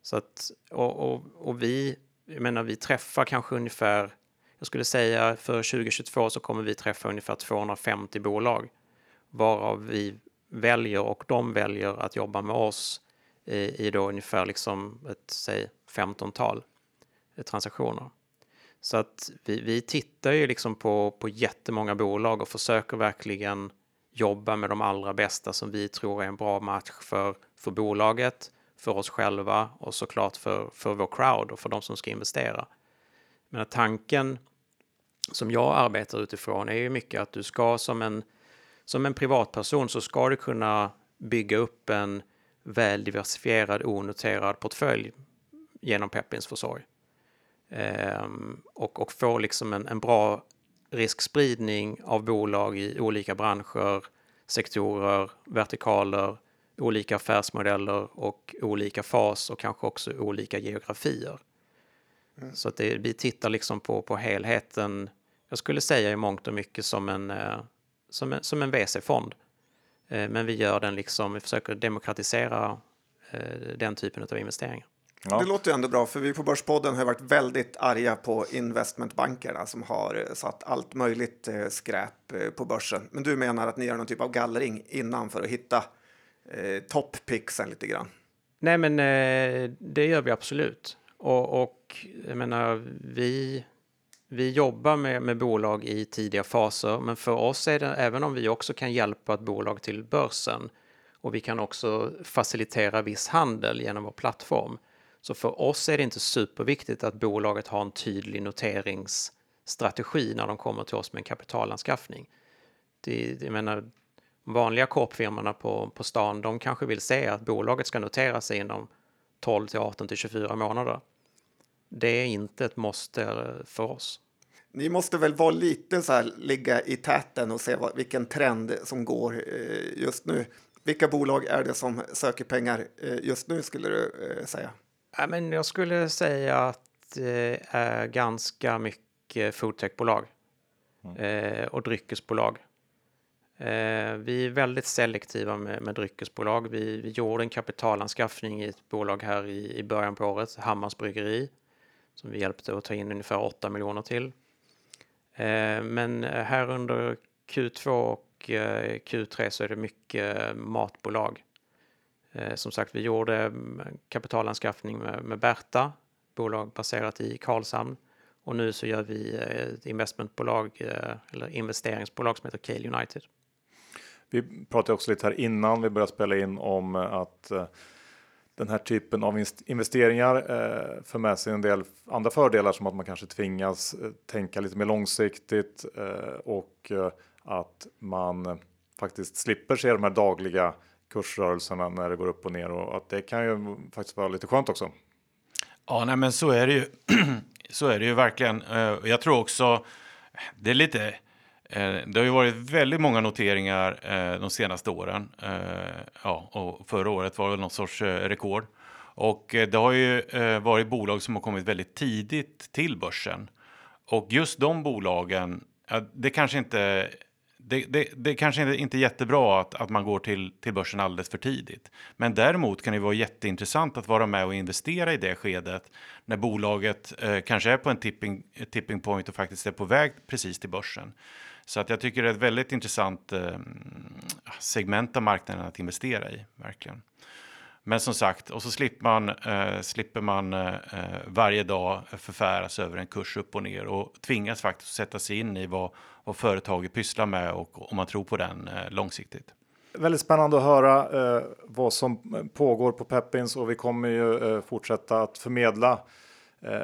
Så att, och, och, och vi, jag menar vi träffar kanske ungefär, jag skulle säga för 2022 så kommer vi träffa ungefär 250 bolag varav vi väljer och de väljer att jobba med oss i, i då ungefär liksom ett, säg 15-tal transaktioner. Så att vi, vi tittar ju liksom på, på jättemånga bolag och försöker verkligen jobba med de allra bästa som vi tror är en bra match för, för bolaget, för oss själva och såklart för, för vår crowd och för de som ska investera. Men tanken som jag arbetar utifrån är ju mycket att du ska som en som en privatperson så ska du kunna bygga upp en väl diversifierad onoterad portfölj genom Pepins försorg. Ehm, och, och få liksom en, en bra riskspridning av bolag i olika branscher, sektorer, vertikaler, olika affärsmodeller och olika fas och kanske också olika geografier. Mm. Så att det, vi tittar liksom på, på helheten, jag skulle säga i mångt och mycket som en, eh, som en, som en VC-fond. Eh, men vi gör den liksom, vi försöker demokratisera eh, den typen av investeringar. Ja. Det låter ju ändå bra, för vi på Börspodden har varit väldigt arga på investmentbankerna som har eh, satt allt möjligt skräp på börsen. Men du menar att ni gör någon typ av gallring innan för att hitta eh, topppicksen lite grann? Nej, men eh, det gör vi absolut. Och, och jag menar, vi vi jobbar med, med bolag i tidiga faser, men för oss är det, även om vi också kan hjälpa ett bolag till börsen och vi kan också facilitera viss handel genom vår plattform. Så för oss är det inte superviktigt att bolaget har en tydlig noteringsstrategi när de kommer till oss med en kapitalanskaffning. Det, jag menar, vanliga korpfirmorna på, på stan, de kanske vill se att bolaget ska notera sig inom 12 till 18 till 24 månader det är inte ett måste eh, för oss. Ni måste väl vara lite så här, ligga i täten och se vad, vilken trend som går eh, just nu. Vilka bolag är det som söker pengar eh, just nu skulle du eh, säga? Ja, men jag skulle säga att det är ganska mycket foodtechbolag mm. och dryckesbolag. Vi är väldigt selektiva med, med dryckesbolag. Vi, vi gjorde en kapitalanskaffning i ett bolag här i, i början på året, Hammars Bryggeri som vi hjälpte att ta in ungefär 8 miljoner till. Eh, men här under Q2 och eh, Q3 så är det mycket matbolag. Eh, som sagt, vi gjorde kapitalanskaffning med, med Berta, bolag baserat i Karlshamn. Och nu så gör vi ett investmentbolag eh, eller investeringsbolag som heter Cale United. Vi pratade också lite här innan vi började spela in om att den här typen av investeringar för med sig en del andra fördelar som att man kanske tvingas tänka lite mer långsiktigt och att man faktiskt slipper se de här dagliga kursrörelserna när det går upp och ner och att det kan ju faktiskt vara lite skönt också. Ja, nej, men så är det ju. så är det ju verkligen. Eh, jag tror också det är lite eh, det har ju varit väldigt många noteringar eh, de senaste åren. Ja, och förra året var det någon sorts rekord. Och det har ju varit bolag som har kommit väldigt tidigt till börsen. Och just de bolagen, det kanske inte det, det, det kanske inte, är jättebra att, att man går till, till börsen alldeles för tidigt. Men däremot kan det vara jätteintressant att vara med och investera i det skedet när bolaget eh, kanske är på en tipping, tipping point och faktiskt är på väg precis till börsen. Så att jag tycker det är ett väldigt intressant eh, segment av marknaden att investera i, verkligen. Men som sagt, och så slipper man, eh, slipper man eh, eh, varje dag förfäras över en kurs upp och ner och tvingas faktiskt sätta sig in i vad, vad företaget pysslar med och om man tror på den eh, långsiktigt. Väldigt spännande att höra eh, vad som pågår på Peppins och vi kommer ju eh, fortsätta att förmedla eh,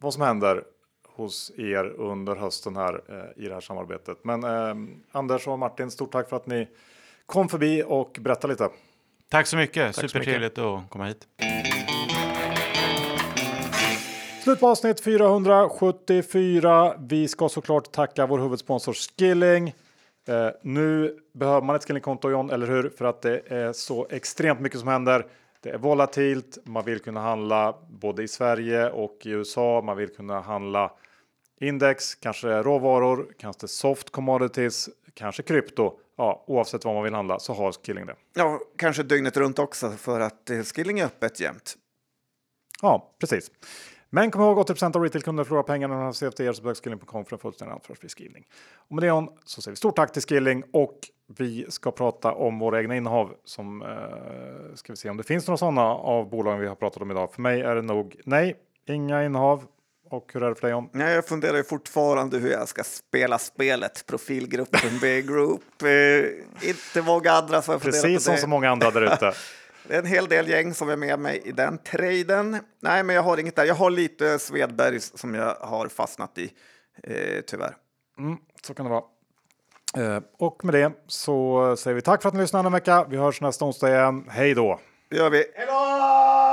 vad som händer hos er under hösten här eh, i det här samarbetet. Men eh, Anders och Martin, stort tack för att ni kom förbi och berättade lite. Tack så mycket. Supertrevligt att komma hit. Slut på avsnitt 474. Vi ska såklart tacka vår huvudsponsor Skilling. Eh, nu behöver man ett Skillingkonto John, eller hur? För att det är så extremt mycket som händer. Det är volatilt. Man vill kunna handla både i Sverige och i USA. Man vill kunna handla index, kanske råvaror, kanske soft commodities, kanske krypto. Ja, oavsett vad man vill handla så har Skilling det. Ja, kanske dygnet runt också för att eh, Skilling är öppet jämt. Ja, precis. Men kom ihåg 80 av retailkunder förlorar pengar när de har CFD så besök skilling.com för en fullständig ansvarsfri skrivning. Och med det on så säger vi stort tack till Skilling och vi ska prata om våra egna innehav som eh, ska vi se om det finns några sådana av bolagen vi har pratat om idag. För mig är det nog nej, inga innehav. Och hur är det för dig John? Nej, jag funderar fortfarande hur jag ska spela spelet profilgruppen B-group. Eh, inte många andra som Precis som så många andra där ute. Det är en hel del gäng som är med mig i den traden. Nej, men jag har inget där. Jag har lite Svedberg som jag har fastnat i, eh, tyvärr. Mm, så kan det vara. Eh, och med det så säger vi tack för att ni lyssnade en vecka. Vi hörs nästa onsdag igen. Hej då! Det gör vi. Hej då!